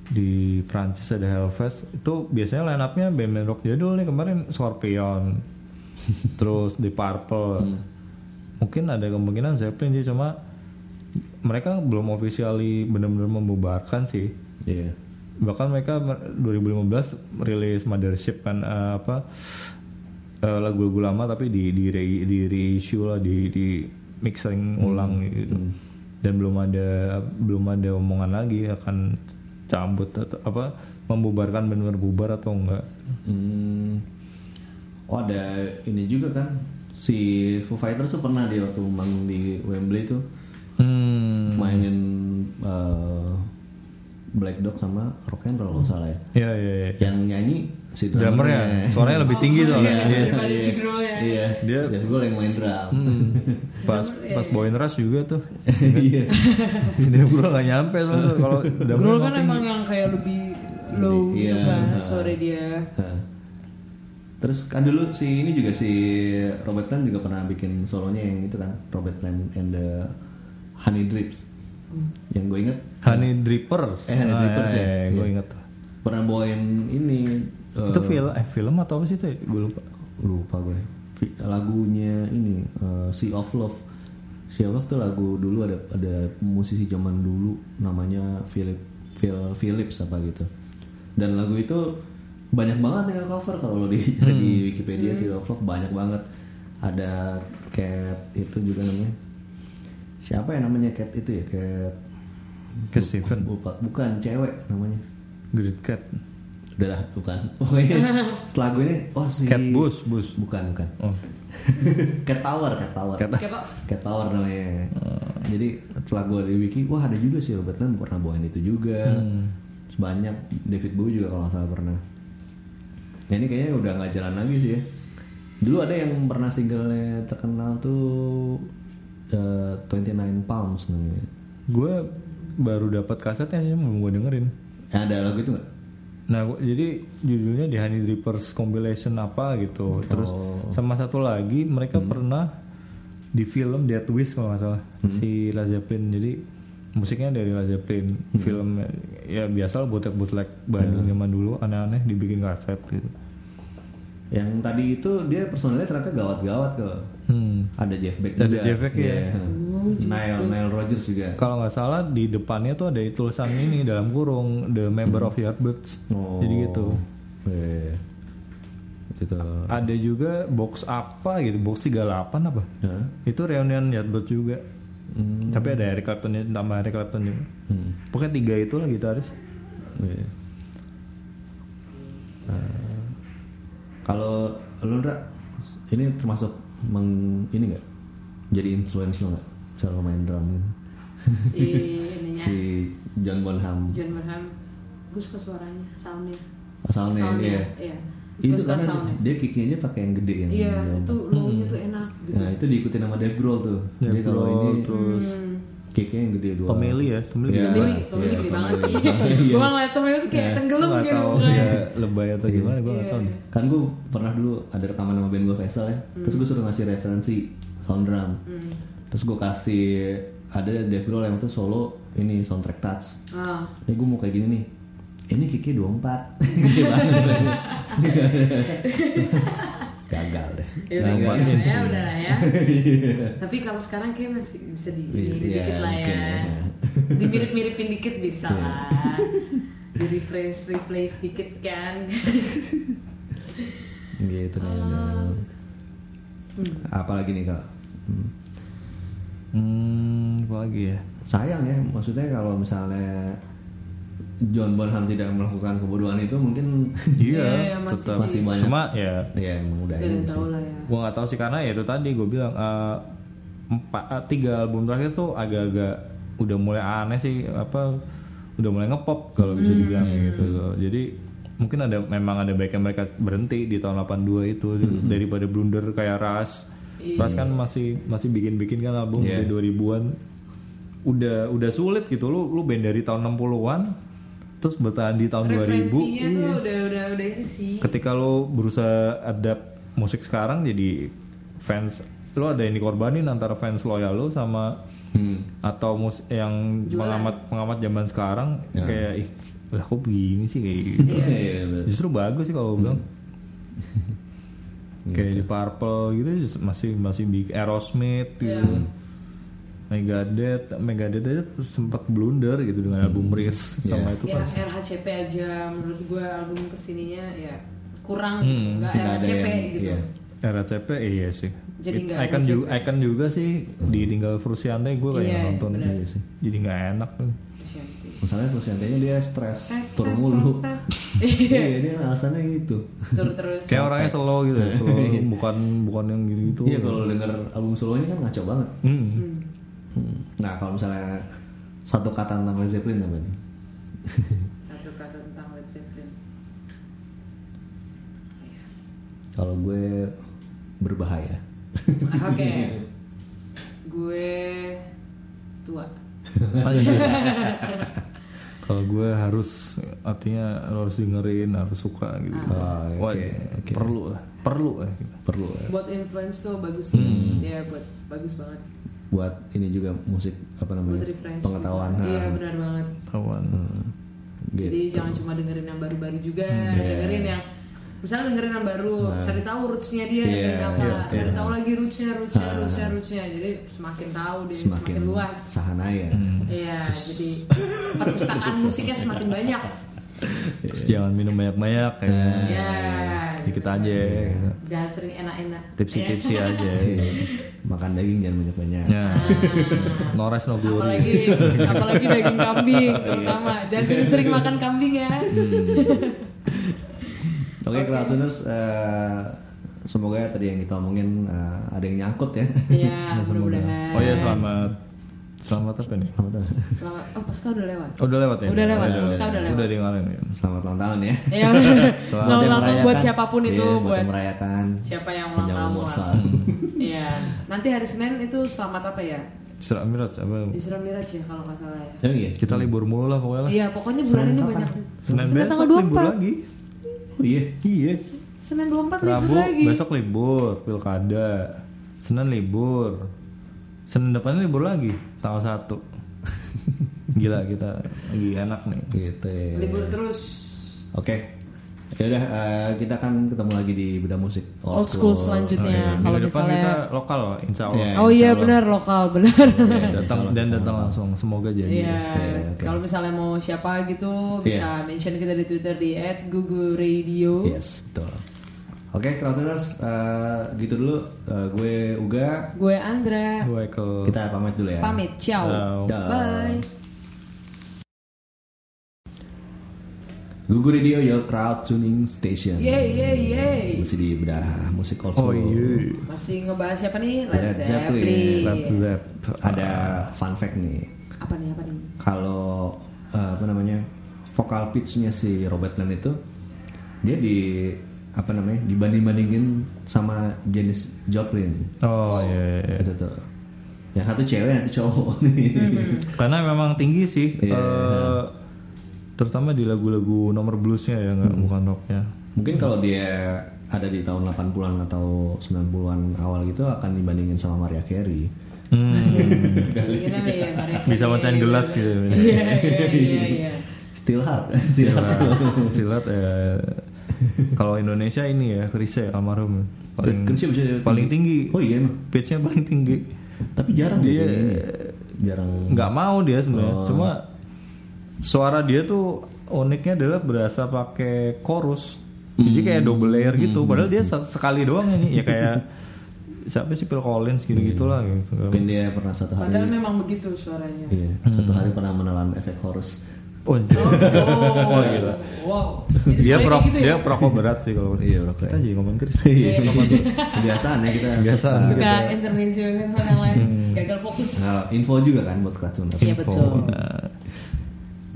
Speaker 4: di Prancis ada Hellfest. Itu biasanya line up-nya band-band rock jadul nih kemarin Scorpion. Terus di Purple. Mungkin ada kemungkinan Zeppelin sih cuma mereka belum officially benar-benar membubarkan sih.
Speaker 2: Iya.
Speaker 4: bahkan mereka mer- 2015 rilis Mothership kan eh, apa eh, lagu-lagu lama tapi di di re- di reissue lah di di mixing ulang gitu dan belum ada belum ada omongan lagi akan cabut atau apa membubarkan benar bubar atau enggak
Speaker 2: Hmm. Oh ada ini juga kan si Foo Fighters tuh pernah dia waktu manggung di Wembley tuh
Speaker 4: hmm
Speaker 2: mainin eh, Black Dog sama Rock and Roll kalau salah ya.
Speaker 4: ya ya, ya.
Speaker 2: Yang nyanyi si
Speaker 4: drummernya suaranya lebih tinggi
Speaker 3: Oh,
Speaker 4: soalnya
Speaker 3: iya.
Speaker 4: Iya.
Speaker 3: Si Grohl ya.
Speaker 2: Iya.
Speaker 4: Dia-
Speaker 2: Dia gue yang main drum.
Speaker 4: Hmm. pas pas Boy Rush juga tuh
Speaker 2: Iya.
Speaker 4: dia bro gak nyampe tuh kalau drummer
Speaker 3: kan
Speaker 4: tinggi.
Speaker 3: emang yang kayak lebih low
Speaker 2: Iya,
Speaker 3: gitu kan suara dia.
Speaker 2: Terus kan dulu si ini juga si Robert Plant juga pernah bikin solonya yang itu kan Robert Plant and the Honey Drips. Yang gue inget
Speaker 4: Honey Drippers
Speaker 2: Eh, Honey
Speaker 4: Ah,
Speaker 2: Drippers ya.
Speaker 4: iya, gue
Speaker 2: Iya.
Speaker 4: inget
Speaker 2: pernah bawain ini
Speaker 4: itu film eh film atau apa sih itu ya? gue lupa.
Speaker 2: Lupa gue Vi- lagunya ini eh, Sea of Love. Sea of Love tuh lagu dulu ada ada musisi zaman dulu namanya Philip Phil Phillips apa gitu. Dan lagu itu banyak banget yang cover kalau lo di di Wikipedia Sea of Love banyak banget. Ada cat itu juga namanya. Siapa ya namanya cat itu ya? Cat.
Speaker 4: Cat Steven.
Speaker 2: Lupa. bukan cewek namanya.
Speaker 4: Great Cat.
Speaker 2: Udah lah bukan. Pokoknya setelah gue ini oh si
Speaker 4: Cat Bus, Bus.
Speaker 2: bukan bukan.
Speaker 4: Oh.
Speaker 2: cat power cat power.
Speaker 4: Cat-
Speaker 2: cat power namanya. Jadi setelah gue di wiki wah ada juga sih Robert Plant pernah bawain itu juga. Sebanyak David Bowie juga kalau nggak salah pernah. Nah ini kayaknya udah nggak jalan lagi sih ya. Dulu ada yang pernah singlenya terkenal tuh eh, 29 Palms namanya.
Speaker 4: Gue baru dapat kasetnya sih belum gue dengerin.
Speaker 2: Ya, ada lagu itu nggak
Speaker 4: Nah, jadi judulnya di Honey Drippers Compilation apa gitu. Terus sama satu lagi mereka pernah di film Dead Wish kalau nggak salah si Led Zeppelin. Jadi musiknya dari Led Zeppelin. Film ya biasa lah bootleg bootleg Bandung zaman dulu aneh-aneh dibikin kaset gitu.
Speaker 2: yang tadi itu dia personilnya ternyata gawat-gawat ke
Speaker 4: Hmm.
Speaker 2: ada Jeff Beck
Speaker 4: Ada
Speaker 2: juga
Speaker 4: Jeff Beck, ya.
Speaker 2: Iya. Nile Nile Rodgers juga
Speaker 4: Kalau nggak salah di depannya tuh ada tulisan ini dalam kurung The Member of Yardbirds.
Speaker 2: Oh.
Speaker 4: Jadi gitu.
Speaker 2: Iya. Itu.
Speaker 4: Ada juga box apa gitu, box 38 apa?
Speaker 2: Hah?
Speaker 4: Itu reunion Yardbirds juga.
Speaker 2: Hmm.
Speaker 4: Tapi ada Eric Clapton tambah Eric Clapton juga.
Speaker 2: Hmm.
Speaker 4: Pokoknya tiga itu lah gitaris.
Speaker 2: Iya. Eh, kalau lu Ndra, ini termasuk meng, ini nggak jadi influence lo nggak cara main drum gitu?
Speaker 3: si ininya
Speaker 2: si John Bonham
Speaker 3: John Bonham gue suka suaranya soundnya
Speaker 2: asalnya
Speaker 3: soundnya
Speaker 2: iya
Speaker 3: iya
Speaker 2: itu
Speaker 3: suka
Speaker 2: karena
Speaker 3: soundnya
Speaker 2: dia kicknya pakai yang gede yang
Speaker 3: iya
Speaker 2: yang-
Speaker 3: itu low-nya tuh enak gitu
Speaker 2: Nah itu diikutin sama Dave Grohl tuh.
Speaker 4: Dave
Speaker 2: Jadi kalau
Speaker 4: Grohl,
Speaker 2: ini
Speaker 4: terus
Speaker 3: Hmm.
Speaker 2: kicknya yang gede dua.
Speaker 4: Tommy Lee ya,
Speaker 2: Iya.
Speaker 3: Tommy Lee, Tommy Lee
Speaker 2: Iya,
Speaker 3: gede banget sih.
Speaker 2: Iya.
Speaker 3: Gue ngeliat Tommy Lee tuh kayak tenggelam
Speaker 4: nggak
Speaker 3: gitu.
Speaker 4: dia lebay atau gimana gue nggak tahu.
Speaker 3: Iya.
Speaker 4: nih.
Speaker 2: Kan gue pernah dulu ada rekaman sama band gue Vessel ya. Terus gue suruh ngasih referensi sound drum.
Speaker 3: Hmm.
Speaker 2: Terus gue kasih ada Dave Grohl yang tuh solo ini soundtrack touch.
Speaker 3: Ah,
Speaker 2: Ini gue mau kayak gini nih. Ini kicknya 24 Gede banget Gagal deh
Speaker 3: ya udah
Speaker 2: Gagal.
Speaker 3: ya udah lah ya. Tapi kalau sekarang kayak masih bisa di
Speaker 2: Iya,
Speaker 3: di- dikit lah
Speaker 2: mungkin
Speaker 3: ya.
Speaker 2: ya.
Speaker 3: Dimirip-miripin dikit bisa
Speaker 2: Iya.
Speaker 3: lah. Di replace replace dikit kan.
Speaker 2: Gitu nih Apalagi nih kak Hmm.
Speaker 4: Hmm, apa lagi ya?
Speaker 2: sayang ya maksudnya kalau misalnya John Bonham tidak melakukan kebodohan itu mungkin
Speaker 3: Iya, iya, masih
Speaker 4: tetap.
Speaker 2: masih banyak
Speaker 4: Cuma ya
Speaker 2: ya emang udah ini
Speaker 3: yang
Speaker 2: sih
Speaker 3: tahu lah ya.
Speaker 4: gue nggak tahu sih karena ya itu tadi gue bilang eh, empat eh, tiga album terakhir tuh agak-agak udah mulai aneh sih apa udah mulai ngepop kalau bisa
Speaker 3: Hmm.
Speaker 4: dibilang kayak gitu loh. jadi mungkin ada memang ada baiknya mereka berhenti di tahun 82 itu
Speaker 2: Hmm.
Speaker 4: daripada blunder kayak Ras Ras kan masih masih bikin-bikin kan album
Speaker 2: Iya.
Speaker 4: dari 2000-an udah udah sulit gitu lu lu band dari tahun 60-an terus bertahan di tahun 2000
Speaker 3: Referensinya tuh
Speaker 4: iya.
Speaker 3: udah udah udah ini sih.
Speaker 4: ketika lo berusaha adapt musik sekarang jadi fans lo ada yang dikorbanin antara fans loyal lo sama
Speaker 2: Hmm.
Speaker 4: atau mus yang pengamat pengamat zaman sekarang kayak ih lah kok begini sih kayak gitu
Speaker 2: Iya, bener.
Speaker 4: justru bagus sih kalau gue bilang kayak di Purple gitu masih masih bikin Aerosmith gitu Megadeth Megadeth aja sempat blunder gitu dengan album Risk sama itu
Speaker 3: ya
Speaker 4: kan
Speaker 3: RHCP aja menurut gue album ke sininya ya kurang
Speaker 4: Hmm,
Speaker 3: gitu. nggak RHCP
Speaker 2: yang-
Speaker 3: gitu.
Speaker 2: iya.
Speaker 4: RCP iya sih.
Speaker 3: Jadi
Speaker 4: It- Icon juga, Icon juga sih ditinggal Frusiante gue kayak
Speaker 3: Iya,
Speaker 4: nonton.
Speaker 2: Iya sih.
Speaker 4: jadi nggak enak tuh.
Speaker 2: Misalnya Frusciante-nya dia stres tur mulu. Iya, dia alasannya gitu.
Speaker 3: Tur terus.
Speaker 4: Kayak orangnya slow gitu, ya, slow bukan bukan yang gitu gitu.
Speaker 2: Iya kalau denger album solonya kan ngaco banget.
Speaker 4: Hmm.
Speaker 3: Hmm.
Speaker 2: Nah kalau misalnya satu kata tentang Led Zeppelin apa nih?
Speaker 3: Satu kata tentang Led Zeppelin. Iya.
Speaker 2: Kalau gue berbahaya.
Speaker 3: Oke. Gue tua.
Speaker 4: Kalau gue harus artinya lo harus dengerin, harus suka gitu.
Speaker 2: Ah,
Speaker 4: Wah,
Speaker 2: oke, oke.
Speaker 4: perlu lah, perlu lah. Gitu.
Speaker 2: Perlu ya.
Speaker 3: Buat influence tuh bagus sih.
Speaker 2: Hmm.
Speaker 3: Dia buat bagus banget.
Speaker 2: Buat ini juga musik apa namanya?
Speaker 3: Buat.
Speaker 2: Pengetahuan.
Speaker 3: Iya
Speaker 2: nah.
Speaker 3: benar banget.
Speaker 4: Tawan.
Speaker 2: Hmm.
Speaker 3: Jadi
Speaker 2: Gitu.
Speaker 3: jangan cuma dengerin yang baru-baru juga,
Speaker 2: Iya.
Speaker 3: dengerin yang misalnya dengerin yang baru, cari tahu rootsnya dia
Speaker 2: Nah. Iya,
Speaker 3: yeah, apa,
Speaker 2: iya,
Speaker 3: cari
Speaker 2: iya.
Speaker 3: tahu lagi rootsnya, rootsnya,
Speaker 2: Ah.
Speaker 3: rootsnya, rootsnya. Jadi semakin tahu deh,
Speaker 2: semakin,
Speaker 3: semakin, luas.
Speaker 2: sahanaya.
Speaker 3: Iya, jadi perpustakaan musiknya semakin banyak.
Speaker 4: Terus jangan minum banyak-banyak kayak.
Speaker 3: Ya,
Speaker 4: dikit aja gitu.
Speaker 3: Jangan sering enak-enak.
Speaker 4: tipsi-tipsi aja iya.
Speaker 2: Makan daging jangan banyak-banyak.
Speaker 4: ya nores no glory
Speaker 3: apalagi apalagi daging kambing terutama jangan sering-sering makan kambing ya
Speaker 2: Oke, Crowdtuners, eh semoga tadi yang kita omongin eh, ada yang nyangkut ya.
Speaker 3: ya mudah-mudahan
Speaker 4: oh ya selamat selamat apa nih
Speaker 3: selamat oh pasca udah lewat
Speaker 4: oh, udah lewat ya
Speaker 3: Udah lewat, Pasca udah lewat.
Speaker 4: udah diingalin ya
Speaker 2: Selamat ulang tahun ya.
Speaker 3: ya selamat ulang tahun buat
Speaker 2: siapa
Speaker 3: pun itu
Speaker 2: Iya,
Speaker 3: buat
Speaker 2: yang merayakan
Speaker 3: siapa yang ulang tahun. Iya, nanti hari Senin itu selamat apa ya?
Speaker 4: Isra Miraj apa
Speaker 3: Isra Miraj ya kalau nggak salah ya.
Speaker 2: Oh iya.
Speaker 4: kita libur mulu lah pokoknya lah
Speaker 3: Iya, pokoknya bulan ini banyak.
Speaker 4: Senin
Speaker 3: Senin
Speaker 4: besok
Speaker 3: tanggal
Speaker 4: libur
Speaker 3: 24.
Speaker 4: lagi
Speaker 2: Oh iya.
Speaker 4: iya
Speaker 3: Senin 24 libur
Speaker 4: Rabu
Speaker 3: lagi.
Speaker 4: besok libur pilkada Senin libur Senin depannya libur lagi tanggal 1 Gila kita lagi enak nih
Speaker 2: Gitu ya.
Speaker 3: Libur terus.
Speaker 2: Oke. Ya udah eh, kita kan ketemu lagi di beda musik
Speaker 3: Old school selanjutnya kalau
Speaker 4: Minggu depan kita
Speaker 3: misalnya
Speaker 4: lokal insya Allah
Speaker 2: Iya.
Speaker 3: Oh iya benar lokal benar.
Speaker 4: datang dan datang langsung semoga jadi
Speaker 3: Iya,
Speaker 2: oke.
Speaker 3: kalau misalnya mau siapa gitu bisa mention kita di Twitter di @guguradio.
Speaker 2: Yes, betul. Oke, Crowdtuners, eh, gitu dulu. Eh, gue Uga.
Speaker 3: Gue Andra.
Speaker 4: gue ke
Speaker 2: Kita pamit dulu ya.
Speaker 3: Pamit, ciao. Bye.
Speaker 2: Gugu Radio, your crowd tuning station.
Speaker 3: Yeay, yeay, yeay.
Speaker 2: Masih di bedah musik old
Speaker 4: oh
Speaker 2: school.
Speaker 4: iya
Speaker 3: Masih ngebahas siapa nih?
Speaker 2: Led
Speaker 3: Led
Speaker 2: Zeppelin.
Speaker 3: Zeppelin.
Speaker 4: Led Zepp
Speaker 2: Ada fun fact nih.
Speaker 3: Apa nih, apa nih?
Speaker 2: Kalau eh, apa namanya vokal pitchnya si Robert Plant itu dia di apa namanya dibanding-bandingin sama Janis Joplin.
Speaker 4: oh iya, iya.
Speaker 2: Itu tuh. Yang satu cewek, yang satu cowok.
Speaker 4: karena memang tinggi sih
Speaker 2: Iya.
Speaker 4: eh, terutama di lagu-lagu nomor bluesnya ya nggak
Speaker 2: Hmm.
Speaker 4: bukan rocknya
Speaker 2: Mungkin kalau dia ada di tahun 80-an atau 90-an awal gitu akan dibandingin sama Mariah Carey.
Speaker 4: Hmm,
Speaker 3: ya, Maria
Speaker 4: bisa mecahin gelas gitu
Speaker 3: Iya, iya, iya, iya.
Speaker 2: Still hard. Still hard.
Speaker 4: silat ya kalau Indonesia ini ya Krise almarhum paling
Speaker 2: bisa jadi
Speaker 4: paling tinggi
Speaker 2: Oh iya emang.
Speaker 4: pitchnya paling tinggi
Speaker 2: Tapi jarang
Speaker 4: Dia-
Speaker 2: dia. Jarang.
Speaker 4: nggak mau dia sebenarnya
Speaker 2: Oh.
Speaker 4: cuma suara dia tuh uniknya adalah berasa pakai chorus jadi kayak double layer gitu
Speaker 2: Hmm.
Speaker 4: padahal dia se- sekali doang ini ya kayak siapa sih Phil Collins gitu gitulah gitu
Speaker 2: Mungkin dia pernah satu hari.
Speaker 3: Padahal memang begitu suaranya.
Speaker 2: Iya, satu hari pernah menelan efek chorus.
Speaker 4: oh, anjir.
Speaker 3: Oh,
Speaker 4: gila.
Speaker 3: Wow. Jadi
Speaker 4: dia pro
Speaker 3: gitu ya?
Speaker 4: dia perokok berat sih kalau
Speaker 2: Iya, perokok.
Speaker 4: kita jadi ngomong Chris
Speaker 2: Iya. Kebiasaan ya kita.
Speaker 4: Kebiasaan.
Speaker 3: Suka intermezzo kan yang lain. Gagal fokus.
Speaker 2: Nah, info juga kan buat keracun.
Speaker 3: Iya betul.
Speaker 4: Nah,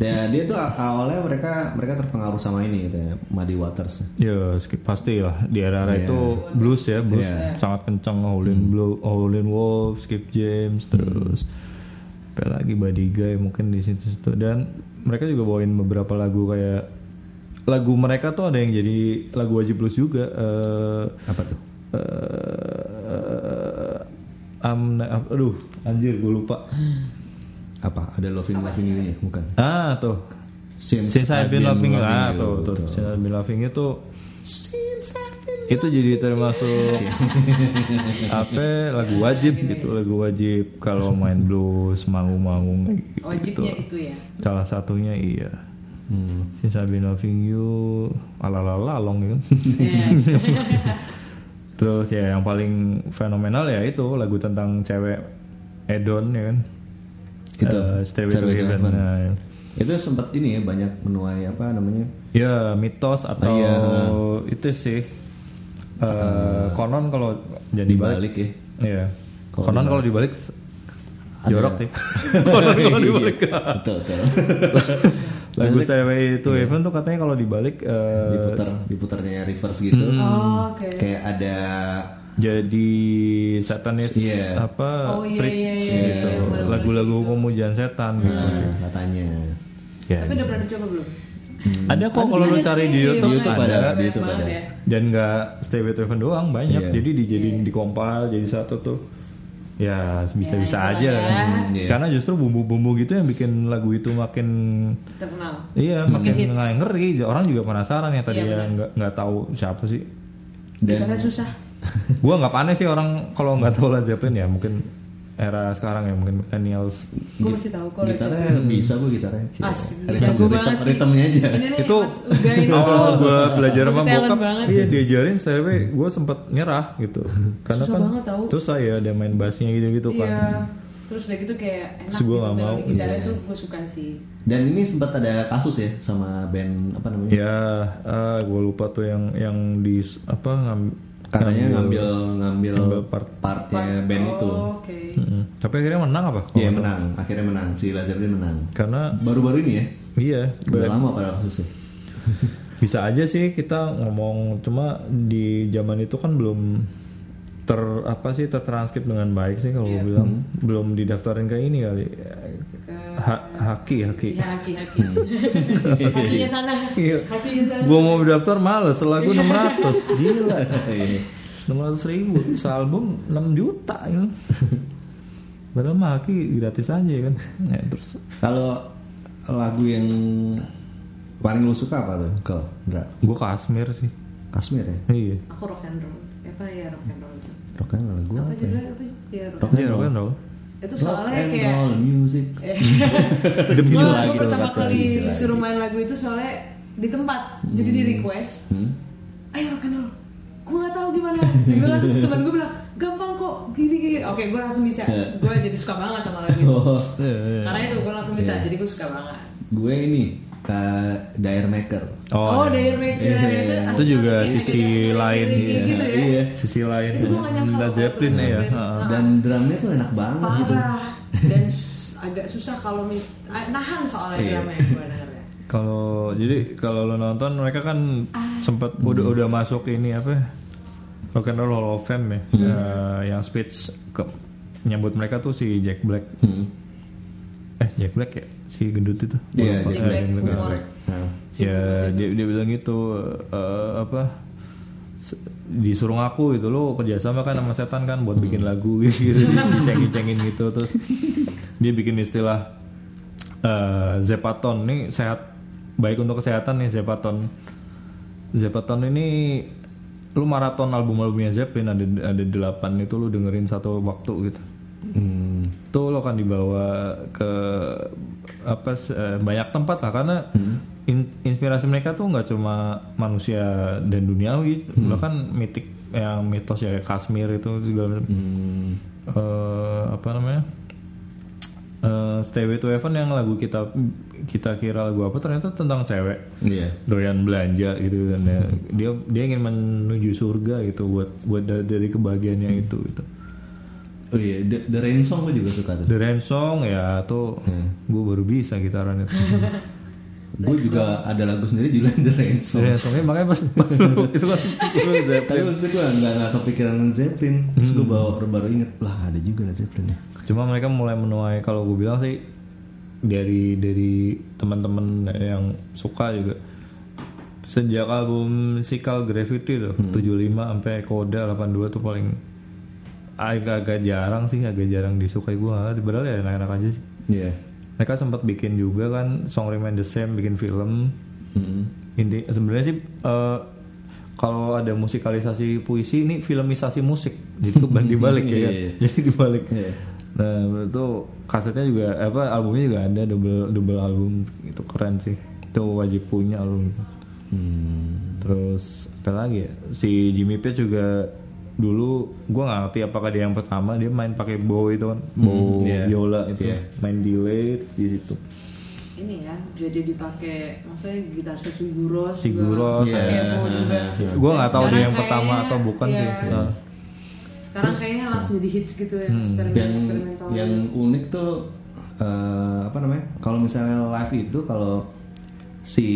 Speaker 2: Dan dia tuh awalnya mereka mereka terpengaruh sama ini gitu ya, Muddy Waters.
Speaker 4: Ya skip pasti lah di era-era
Speaker 2: Iya.
Speaker 4: itu blues ya blues
Speaker 2: Iya.
Speaker 4: sangat kencang Howlin' Blue, Howlin' Wolf, Skip James terus apa lagi Buddy Guy mungkin di situ-situ dan mereka juga bawain beberapa lagu kayak lagu mereka tuh ada yang jadi lagu wajib blues juga eh
Speaker 2: Apa tuh?
Speaker 4: eh, am- aduh anjir gue lupa
Speaker 2: Apa? Ada Loving Loving nya? Bukan.
Speaker 4: ah tuh
Speaker 2: Since,
Speaker 4: Since I've been loving you, ah
Speaker 2: you,
Speaker 4: tuh, tuh,
Speaker 2: tuh.
Speaker 4: Since I've been loving you tuh itu jadi termasuk apa lagu wajib gitu lagu wajib kalau main blues manggung-manggung gitu.
Speaker 3: Wajibnya itu ya.
Speaker 4: salah satunya iya
Speaker 2: Hmm.
Speaker 4: Since I've been loving you alalala long gitu kan
Speaker 3: Iya.
Speaker 4: terus ya yang paling fenomenal ya itu lagu tentang cewek Edon ya kan
Speaker 2: Itu,
Speaker 4: Eh, Stairway to
Speaker 2: Stairway to
Speaker 4: Heaven
Speaker 2: Heaven.
Speaker 4: Nah,
Speaker 2: Itu sempat ini ya banyak menuai apa namanya?
Speaker 4: Ya mitos atau
Speaker 2: Iya.
Speaker 4: itu sih eh, konon kalau jadi
Speaker 2: Dibalik ya.
Speaker 4: Iya.
Speaker 2: Kalau
Speaker 4: konon kalau dibalik jorok sih. konon kalau
Speaker 2: Iya,
Speaker 4: dibalik.
Speaker 2: betul betul.
Speaker 4: Lagu Stairway to Heaven tuh katanya kalau dibalik eh,
Speaker 2: diputar diputarnya reverse gitu.
Speaker 3: Oh, Oke.
Speaker 2: Kayak ada
Speaker 4: jadi satanis
Speaker 2: Iya.
Speaker 4: apa
Speaker 3: Oh, iya,
Speaker 4: trik
Speaker 3: iya, iya,
Speaker 4: gitu.
Speaker 3: iya, benar-benar
Speaker 4: Lagu-lagu pemujaan setan gitu
Speaker 2: nah,
Speaker 4: sih.
Speaker 2: katanya.
Speaker 4: Ya.
Speaker 3: Tapi udah pernah coba belum?
Speaker 4: Ada kok kalau lu cari
Speaker 3: nih,
Speaker 4: di YouTube,
Speaker 2: YouTube ada, di YouTube ada.
Speaker 4: dan nggak Stairway to Heaven doang banyak
Speaker 2: Iya.
Speaker 4: jadi dijadiin dikompil jadi satu tuh ya bisa-bisa
Speaker 3: Ya,
Speaker 4: aja
Speaker 3: ya.
Speaker 2: Hmm, iya.
Speaker 4: karena justru bumbu-bumbu gitu yang bikin lagu itu makin
Speaker 3: Terkenal.
Speaker 4: iya makin
Speaker 3: hits.
Speaker 4: nggak ngeri orang juga penasaran ya tadi
Speaker 3: Iya,
Speaker 4: ya nggak nggak tahu siapa sih
Speaker 2: Dan
Speaker 3: Karena susah.
Speaker 4: gua nggak aneh sih orang kalau nggak tahu Led Zeppelin ya mungkin era sekarang ya mungkin millennials
Speaker 3: gue masih tahu kalau
Speaker 2: gitarnya bisa gue gitarnya
Speaker 3: jago
Speaker 2: ritme-
Speaker 3: banget sih.
Speaker 2: ritmenya aja
Speaker 3: Ini nih,
Speaker 4: itu awal gue belajar sama bokap
Speaker 3: banget.
Speaker 4: iya diajarin saya gue sempet nyerah gitu karena
Speaker 3: Susah
Speaker 4: kan
Speaker 3: banget tahu.
Speaker 4: terus saya dia main bassnya gitu gitu kan
Speaker 3: Iya. Terus udah gitu kayak enak
Speaker 4: gua
Speaker 3: gitu
Speaker 4: nggak mau.
Speaker 3: gitarnya
Speaker 2: Iya.
Speaker 3: tuh gue suka sih.
Speaker 2: dan ini sempat ada kasus ya sama band apa namanya
Speaker 4: ya gue lupa tuh yang yang di apa ngam-
Speaker 2: katanya ngambil ngambil,
Speaker 4: ngambil part.
Speaker 2: partnya band itu
Speaker 3: Oh, Oke.
Speaker 4: Mm-mm. tapi akhirnya menang apa
Speaker 2: Iya menang, akhirnya menang si Zeppelin menang.
Speaker 4: karena
Speaker 2: Baru-baru ini ya,
Speaker 4: iya
Speaker 2: udah lama pada kasusnya.
Speaker 4: bisa aja sih kita ngomong cuma di zaman itu kan belum ter apa sih tertranskrip dengan baik sih kalau
Speaker 3: Iya.
Speaker 4: gue bilang belum didaftarin ke ini kali
Speaker 3: Ke
Speaker 4: Ha- haki haki
Speaker 3: Ya haki haki. Hakinya sana.
Speaker 4: Iya.
Speaker 3: Hakinya sana.
Speaker 4: gue mau daftar males lagu 600 gila
Speaker 2: Iya.
Speaker 4: 600 ribu sealbum 6 juta ya. Padahal mah haki gratis aja kan ya, terus
Speaker 2: Kalau lagu yang paling lu suka apa tuh? Ndra?
Speaker 4: gue Kashmir sih
Speaker 2: Kashmir ya?
Speaker 4: iya
Speaker 3: Aku rock and roll. Apa ya rock and roll?
Speaker 2: Rock and roll gue
Speaker 3: Apa
Speaker 2: apa ya?
Speaker 3: Ya rock.
Speaker 4: Iya,
Speaker 2: and
Speaker 4: rock
Speaker 2: roll.
Speaker 4: and roll.
Speaker 3: Itu
Speaker 2: Rock
Speaker 3: soalnya
Speaker 2: and
Speaker 3: kayak
Speaker 2: roll music.
Speaker 4: Demi
Speaker 3: gue
Speaker 2: lagi
Speaker 3: pertama kali disuruh main lagu itu soalnya di tempat. Jadi di request.
Speaker 2: Hmm?
Speaker 3: Ayo rock and roll. Gue gak tahu gimana. Gue kan terus teman gue bilang gampang kok gini gini. Oke gue langsung bisa. Gue jadi suka banget sama lagu itu.
Speaker 2: Oh,
Speaker 4: Iya, iya.
Speaker 3: Karena itu gue langsung bisa.
Speaker 2: Iya.
Speaker 3: Jadi gue suka banget.
Speaker 2: gue ini ke Dire Maker.
Speaker 3: Oh,
Speaker 4: iya.
Speaker 3: Dire Maker
Speaker 2: Iya.
Speaker 3: itu
Speaker 4: Itu
Speaker 3: asli
Speaker 4: juga
Speaker 3: kayak
Speaker 4: sisi
Speaker 3: kayak
Speaker 4: lain.
Speaker 3: gitu
Speaker 2: Iya,
Speaker 3: ya.
Speaker 2: iya.
Speaker 4: sisi lain
Speaker 3: Itu kalau
Speaker 4: Zeppelin ya.
Speaker 2: Dan drumnya tuh enak banget gitu.
Speaker 3: Parah. Dan s- agak susah kalau ah, nahan soalnya
Speaker 2: Iya.
Speaker 3: yang gue dengernya.
Speaker 4: kalau jadi kalau lo nonton mereka kan
Speaker 3: Ah.
Speaker 4: sempat udah udah masuk ini apa ya, Rock and Roll Hall of Fame ya Eh, yang speech ke nyambut mereka tuh si Jack Black
Speaker 2: Hmm.
Speaker 4: eh Jack Black ya si gendut itu
Speaker 2: Iya, Black.
Speaker 3: Black.
Speaker 2: Jack Black. Nah.
Speaker 4: ya dia dia bilang gitu eh, apa disuruh ngaku gitu lo kerjasama kan sama setan kan buat bikin lagu gitu dicengin-cengin gitu terus dia bikin istilah eh, zepaton nih sehat baik untuk kesehatan nih zepaton zepaton ini lu maraton album-albumnya Zeppelin ada ada delapan itu lu dengerin satu waktu gitu
Speaker 2: Hmm.
Speaker 4: tuh lo akan dibawa ke apa eh, banyak tempat lah karena in- inspirasi mereka tuh nggak cuma manusia dan duniawi bahkan mitik yang mitos ya Kashmir itu segala macam.
Speaker 2: Hmm.
Speaker 4: Eh, apa namanya Eh, Stairway to Heaven yang lagu kita kita kira lagu apa ternyata tentang cewek
Speaker 2: Iya.
Speaker 4: doyan belanja gitu dan ya, dia dia ingin menuju surga gitu buat buat dari, dari kebahagiaannya itu gitu.
Speaker 2: Oh iya, The, The Rain Song gue juga suka tuh.
Speaker 4: The Rain Song ya tuh gue baru bisa gitaran itu.
Speaker 2: gue juga ada lagu sendiri judulnya The Rain
Speaker 4: The
Speaker 2: Song.
Speaker 4: Rain Song eh, makanya pas, pas lu- itu kan itu
Speaker 2: Tapi waktu itu gue nggak nggak kepikiran Zeppelin. Terus gue baru baru inget lah ada juga Led Zeppelin ya.
Speaker 4: Cuma mereka mulai menuai kalau gue bilang sih dari dari teman-teman yang suka juga sejak album Sikal Gravity tuh 75 sampai Koda 82 tuh paling agak-agak jarang sih agak jarang disukai gue padahal ya enak-enak aja sih
Speaker 2: Iya.
Speaker 4: mereka sempat bikin juga kan Song Remain the Same bikin film
Speaker 2: Hmm.
Speaker 4: inti sebenarnya sih eh, kalau ada musikalisasi puisi ini filmisasi musik jadi kebalik dibalik ya
Speaker 2: Iya, iya.
Speaker 4: jadi dibalik
Speaker 2: Iya.
Speaker 4: nah itu kasetnya juga apa albumnya juga ada double double album itu keren sih itu wajib punya album itu.
Speaker 2: Hmm.
Speaker 4: terus apa lagi ya si Jimmy Page juga dulu gue nggak ngerti apakah dia yang pertama dia main pakai bow itu kan bow
Speaker 2: iya.
Speaker 4: viola itu
Speaker 2: Iya.
Speaker 4: main delay terus di situ
Speaker 3: Ini ya, jadi dipakai maksudnya gitar Siguros
Speaker 4: Siguros,
Speaker 3: juga, pakai
Speaker 2: iya.
Speaker 4: gue nggak tahu dia yang pertama atau bukan
Speaker 3: iya.
Speaker 4: sih Nah.
Speaker 3: Sekarang kayaknya langsung jadi hits gitu ya, eksperimen
Speaker 2: yang
Speaker 3: eksperimental.
Speaker 2: yang unik tuh eh, apa namanya kalau misalnya live itu kalau si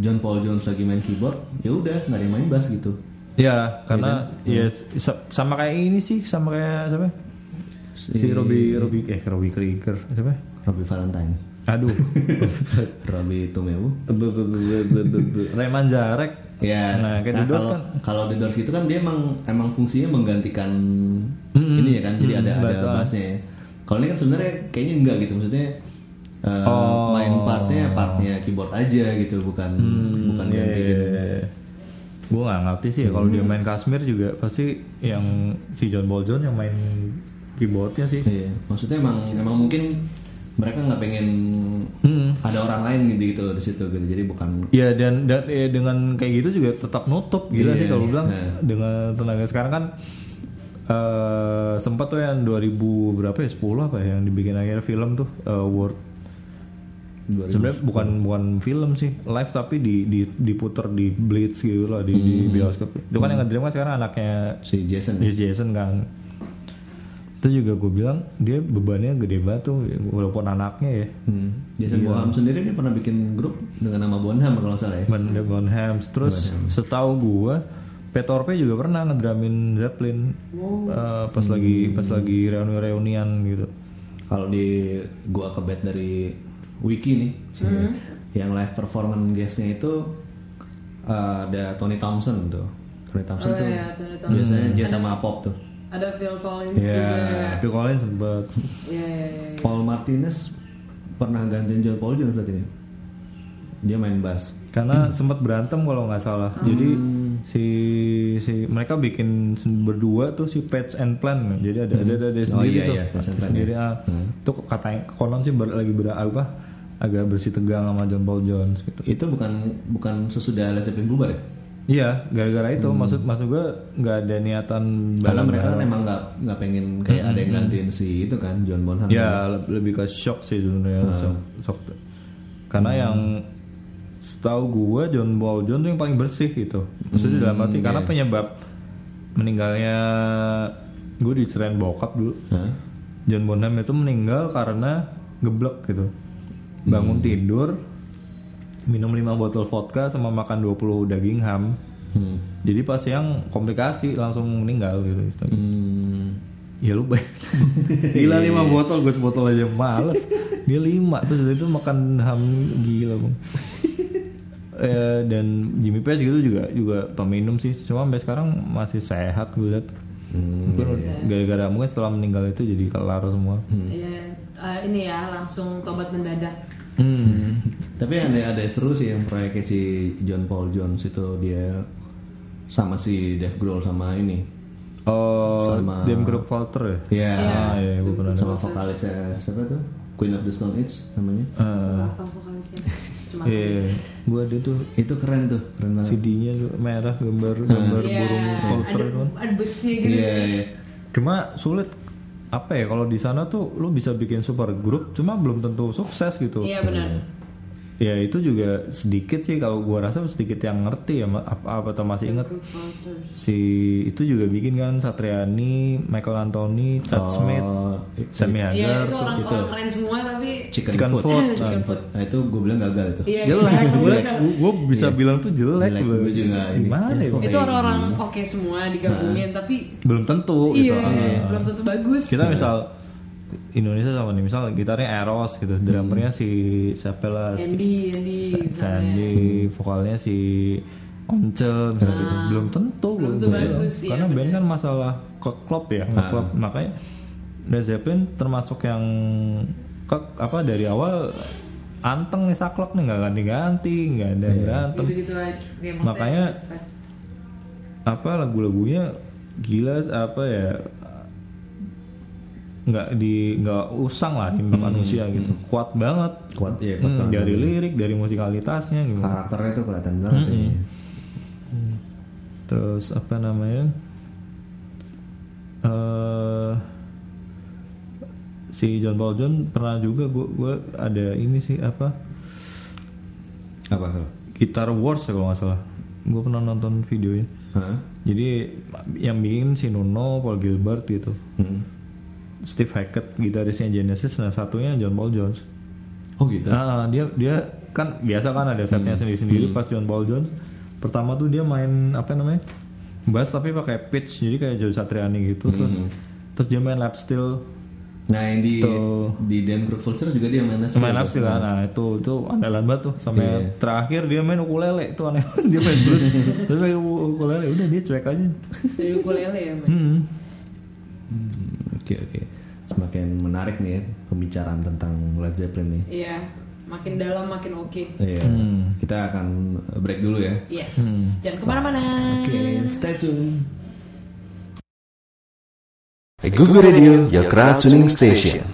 Speaker 2: John Paul Jones lagi main keyboard ya udah nggak ada yang main bass gitu
Speaker 4: Ya, karena ya sa- sama kayak ini sih, sama kayak siapa? Si,
Speaker 2: Si-
Speaker 4: Robbie Robbie eh Robbie Krieger, siapa?
Speaker 2: Robbie Valentine
Speaker 4: Aduh.
Speaker 2: Robbie Tumewu
Speaker 4: Rayman Zarek.
Speaker 2: ya
Speaker 4: Nah, kayak Doors
Speaker 2: kalau
Speaker 4: kan.
Speaker 2: kalau The Doors gitu kan dia emang emang fungsinya menggantikan
Speaker 4: Mm-mm.
Speaker 2: ini ya kan jadi
Speaker 4: Mm,
Speaker 2: ada ada
Speaker 4: betul.
Speaker 2: bassnya ya. kalau ini kan sebenarnya kayaknya enggak gitu maksudnya eh,
Speaker 4: Oh.
Speaker 2: main partnya partnya keyboard aja gitu bukan bukan
Speaker 4: Iya,
Speaker 2: gantiin
Speaker 4: Gue gak ngerti sih ya kalau dia main Kashmir juga pasti yang si John Jones yang main keyboardnya sih
Speaker 2: Iya, maksudnya emang emang mungkin mereka nggak pengen
Speaker 4: Hmm.
Speaker 2: ada orang lain gitu gitu di situ gitu. Jadi bukan
Speaker 4: Ya dan dan eh, dengan kayak gitu juga tetap nutup gila
Speaker 2: Iya,
Speaker 4: sih kalau
Speaker 2: iya.
Speaker 4: bilang
Speaker 2: Nah.
Speaker 4: dengan tenaga sekarang kan eh sempat tuh yang 2000 berapa ya 10 apa ya yang dibikin akhirnya film tuh eh, World
Speaker 2: 2000.
Speaker 4: Sebenarnya bukan bukan film sih live tapi di, di diputer di Blitz gitu loh di, di bioskop. Itu kan yang nge-dream kan sekarang anaknya
Speaker 2: si Jason.
Speaker 4: Jason, Jason kan. Itu juga gue bilang dia bebannya gede banget tuh walaupun anaknya ya.
Speaker 2: Hmm. Jason Bonham sendiri dia pernah bikin grup dengan nama Bonham kalau nggak salah ya.
Speaker 4: Bonhams. Terus setahu gue Petorpe juga pernah ngedramin Zeppelin eh, pas lagi pas lagi reuni reunian gitu.
Speaker 2: Kalau di gua kebet dari wiki nih, yang live performance guestnya itu uh, ada Tony Thompson tuh. Tony Thompson
Speaker 3: Oh
Speaker 2: tuh
Speaker 3: iya, Tony Thompson.
Speaker 2: biasanya jazz sama pop tuh.
Speaker 3: Ada Phil Collins
Speaker 2: Iya.
Speaker 3: juga.
Speaker 4: Phil Collins sempet
Speaker 3: Iya iya iya.
Speaker 2: Paul Martinez pernah gantiin John Paul Jones berarti ini. Dia main bass.
Speaker 4: karena sempat berantem kalau nggak salah jadi si si mereka bikin berdua tuh si Pets and Plan jadi ada ada ada dia
Speaker 2: Oh,
Speaker 4: sendiri
Speaker 2: iya,
Speaker 4: tuh
Speaker 2: iya, Plan,
Speaker 4: sendiri
Speaker 2: ya.
Speaker 4: ah. tuh katanya konon sih ber- lagi ber apa agak bersih tegang sama John Paul Jones gitu
Speaker 2: Itu bukan bukan sesudah Led Zeppelin bubar ya?
Speaker 4: iya gara-gara itu maksud maksud gue nggak ada niatan
Speaker 2: Karena mereka kan emang nggak nggak pengen kayak ada yang gantiin si itu kan John Bonham.
Speaker 4: Ya le- lebih ke shock sih sebenarnya shock, shock. Karena yang setahu gue John Paul Jones tuh yang paling bersih gitu. Maksudnya dalam arti karena penyebab meninggalnya gue dicerain bokap dulu.
Speaker 2: Hah?
Speaker 4: John Bonham itu meninggal karena geblek gitu. Bangun tidur, minum 5 botol vodka sama makan 20 daging ham.
Speaker 2: Hmm.
Speaker 4: Jadi pas yang komplikasi langsung meninggal gitu.
Speaker 2: Hmm.
Speaker 4: Ya lu baik Gila 5 botol Gue sebotol aja males Dia 5 Terus itu makan ham Gila bang eh, Dan Jimmy Page gitu juga Juga peminum sih Cuma sampai sekarang Masih sehat gue liat
Speaker 2: Hmm.
Speaker 4: Mungkin gara-gara Mungkin setelah meninggal itu Jadi kelar semua
Speaker 3: Iya, eh, ini ya langsung tobat mendadak.
Speaker 4: hmm.
Speaker 2: Tapi ada ada seru sih yang proyeknya si John Paul Jones itu dia sama si Dave Grohl sama ini.
Speaker 4: Oh
Speaker 2: Sama-
Speaker 4: Dem Group Walter ya
Speaker 2: Iya.
Speaker 4: Ah iya gue pernah
Speaker 2: Sama vokalisnya siapa tuh? Queen of the Stone Age namanya.
Speaker 4: Eh,
Speaker 3: Apa vokalisnya? Cuma
Speaker 4: Iya Gue ada tuh
Speaker 2: Itu keren tuh, keren banget.
Speaker 4: CD-nya tuh merah gambar gambar
Speaker 3: Iya,
Speaker 4: burung
Speaker 3: ada,
Speaker 4: itu kan.
Speaker 3: ada busnya gitu.
Speaker 2: Iya, iya.
Speaker 4: Cuma sulit apa ya kalau di sana tuh lu bisa bikin super grup cuma belum tentu sukses gitu.
Speaker 3: Iya benar.
Speaker 4: Ya itu juga sedikit sih kalau gua rasa sedikit yang ngerti ya apa apa tuh masih inget si itu juga bikin kan Satriani, Michael Anthony, Chad Smith,
Speaker 2: Oh,
Speaker 4: Sammy
Speaker 3: Iya
Speaker 4: Hagar
Speaker 3: itu
Speaker 4: tuh.
Speaker 3: orang orang keren semua tapi
Speaker 2: Chicken,
Speaker 4: Chicken
Speaker 2: food.
Speaker 4: food.
Speaker 3: Chicken food.
Speaker 2: Nah, itu gue bilang gagal itu.
Speaker 3: Iya,
Speaker 4: jelek
Speaker 3: iya.
Speaker 4: gue gue bisa bilang tuh jelek,
Speaker 2: Jelek, gua juga
Speaker 4: gimana ya
Speaker 3: Itu orang-orang oke semua digabungin tapi
Speaker 4: belum tentu
Speaker 3: iya
Speaker 4: gitu.
Speaker 3: belum tentu bagus.
Speaker 4: kita misal Indonesia sama nih misal gitarnya Eros gitu drummernya si siapa lah? Si-
Speaker 3: Andy, Andy
Speaker 4: Sa-
Speaker 3: misalnya.
Speaker 4: Sandy vokalnya si Once misalnya gitu. Belum tentu
Speaker 3: Belum
Speaker 4: loh
Speaker 3: tentu bagus, iya,
Speaker 4: karena band kan masalah ke klub ya nge-klub. makanya Led Zeppelin termasuk yang ke, apa dari awal anteng nih saklek nih nggak ganti-ganti nggak ada yang berantem.
Speaker 3: Gitu-gitu aja. Ya, maksudnya-
Speaker 4: Makanya- apa lagu-lagunya gila apa ya nggak di nggak usang lah di manusia gitu. Kuat banget.
Speaker 2: Kuat ya, kuat
Speaker 4: Hmm,
Speaker 2: banget.
Speaker 4: dari lirik dari musikalitasnya gitu.
Speaker 2: Karakternya tuh kelihatan banget ya.
Speaker 4: terus apa namanya? Eh si John Paul John pernah juga gua gua ada ini sih apa?
Speaker 2: Apa tuh?
Speaker 4: Guitar Wars ya kalau nggak salah. Gue pernah nonton videonya.
Speaker 2: Hah?
Speaker 4: jadi yang bikin si Nuno Paul Gilbert gitu.
Speaker 2: Hmm.
Speaker 4: Steve Hackett gitarisnya Genesis nah satunya John Paul Jones
Speaker 2: Oh gitu.
Speaker 4: Nah, dia dia kan biasa kan ada setnya sendiri-sendiri pas John Paul Jones. Pertama tuh dia main apa namanya? Bass tapi pakai pitch jadi kayak Joe Satriani gitu terus terus dia main lap steel
Speaker 2: Nah yang di
Speaker 4: Tuh.
Speaker 2: di Dan Group Vulture juga dia main lap
Speaker 4: main lap steel kan. Nah, itu itu andalan banget tuh sampai
Speaker 2: Iya.
Speaker 4: terakhir dia main ukulele itu aneh banget. dia main blues terus main ukulele udah dia cuek aja.
Speaker 3: Dari ukulele ya, Mbak.
Speaker 4: Hmm.
Speaker 2: Oke oke. Semakin menarik nih ya pembicaraan tentang Led Zeppelin nih.
Speaker 3: Iya, makin dalam makin oke.
Speaker 2: Iya. Kita akan break dulu ya.
Speaker 3: Yes, jangan ke mana-mana.
Speaker 2: Oke, stay tune.
Speaker 5: Google Radio, your crowd tuning station.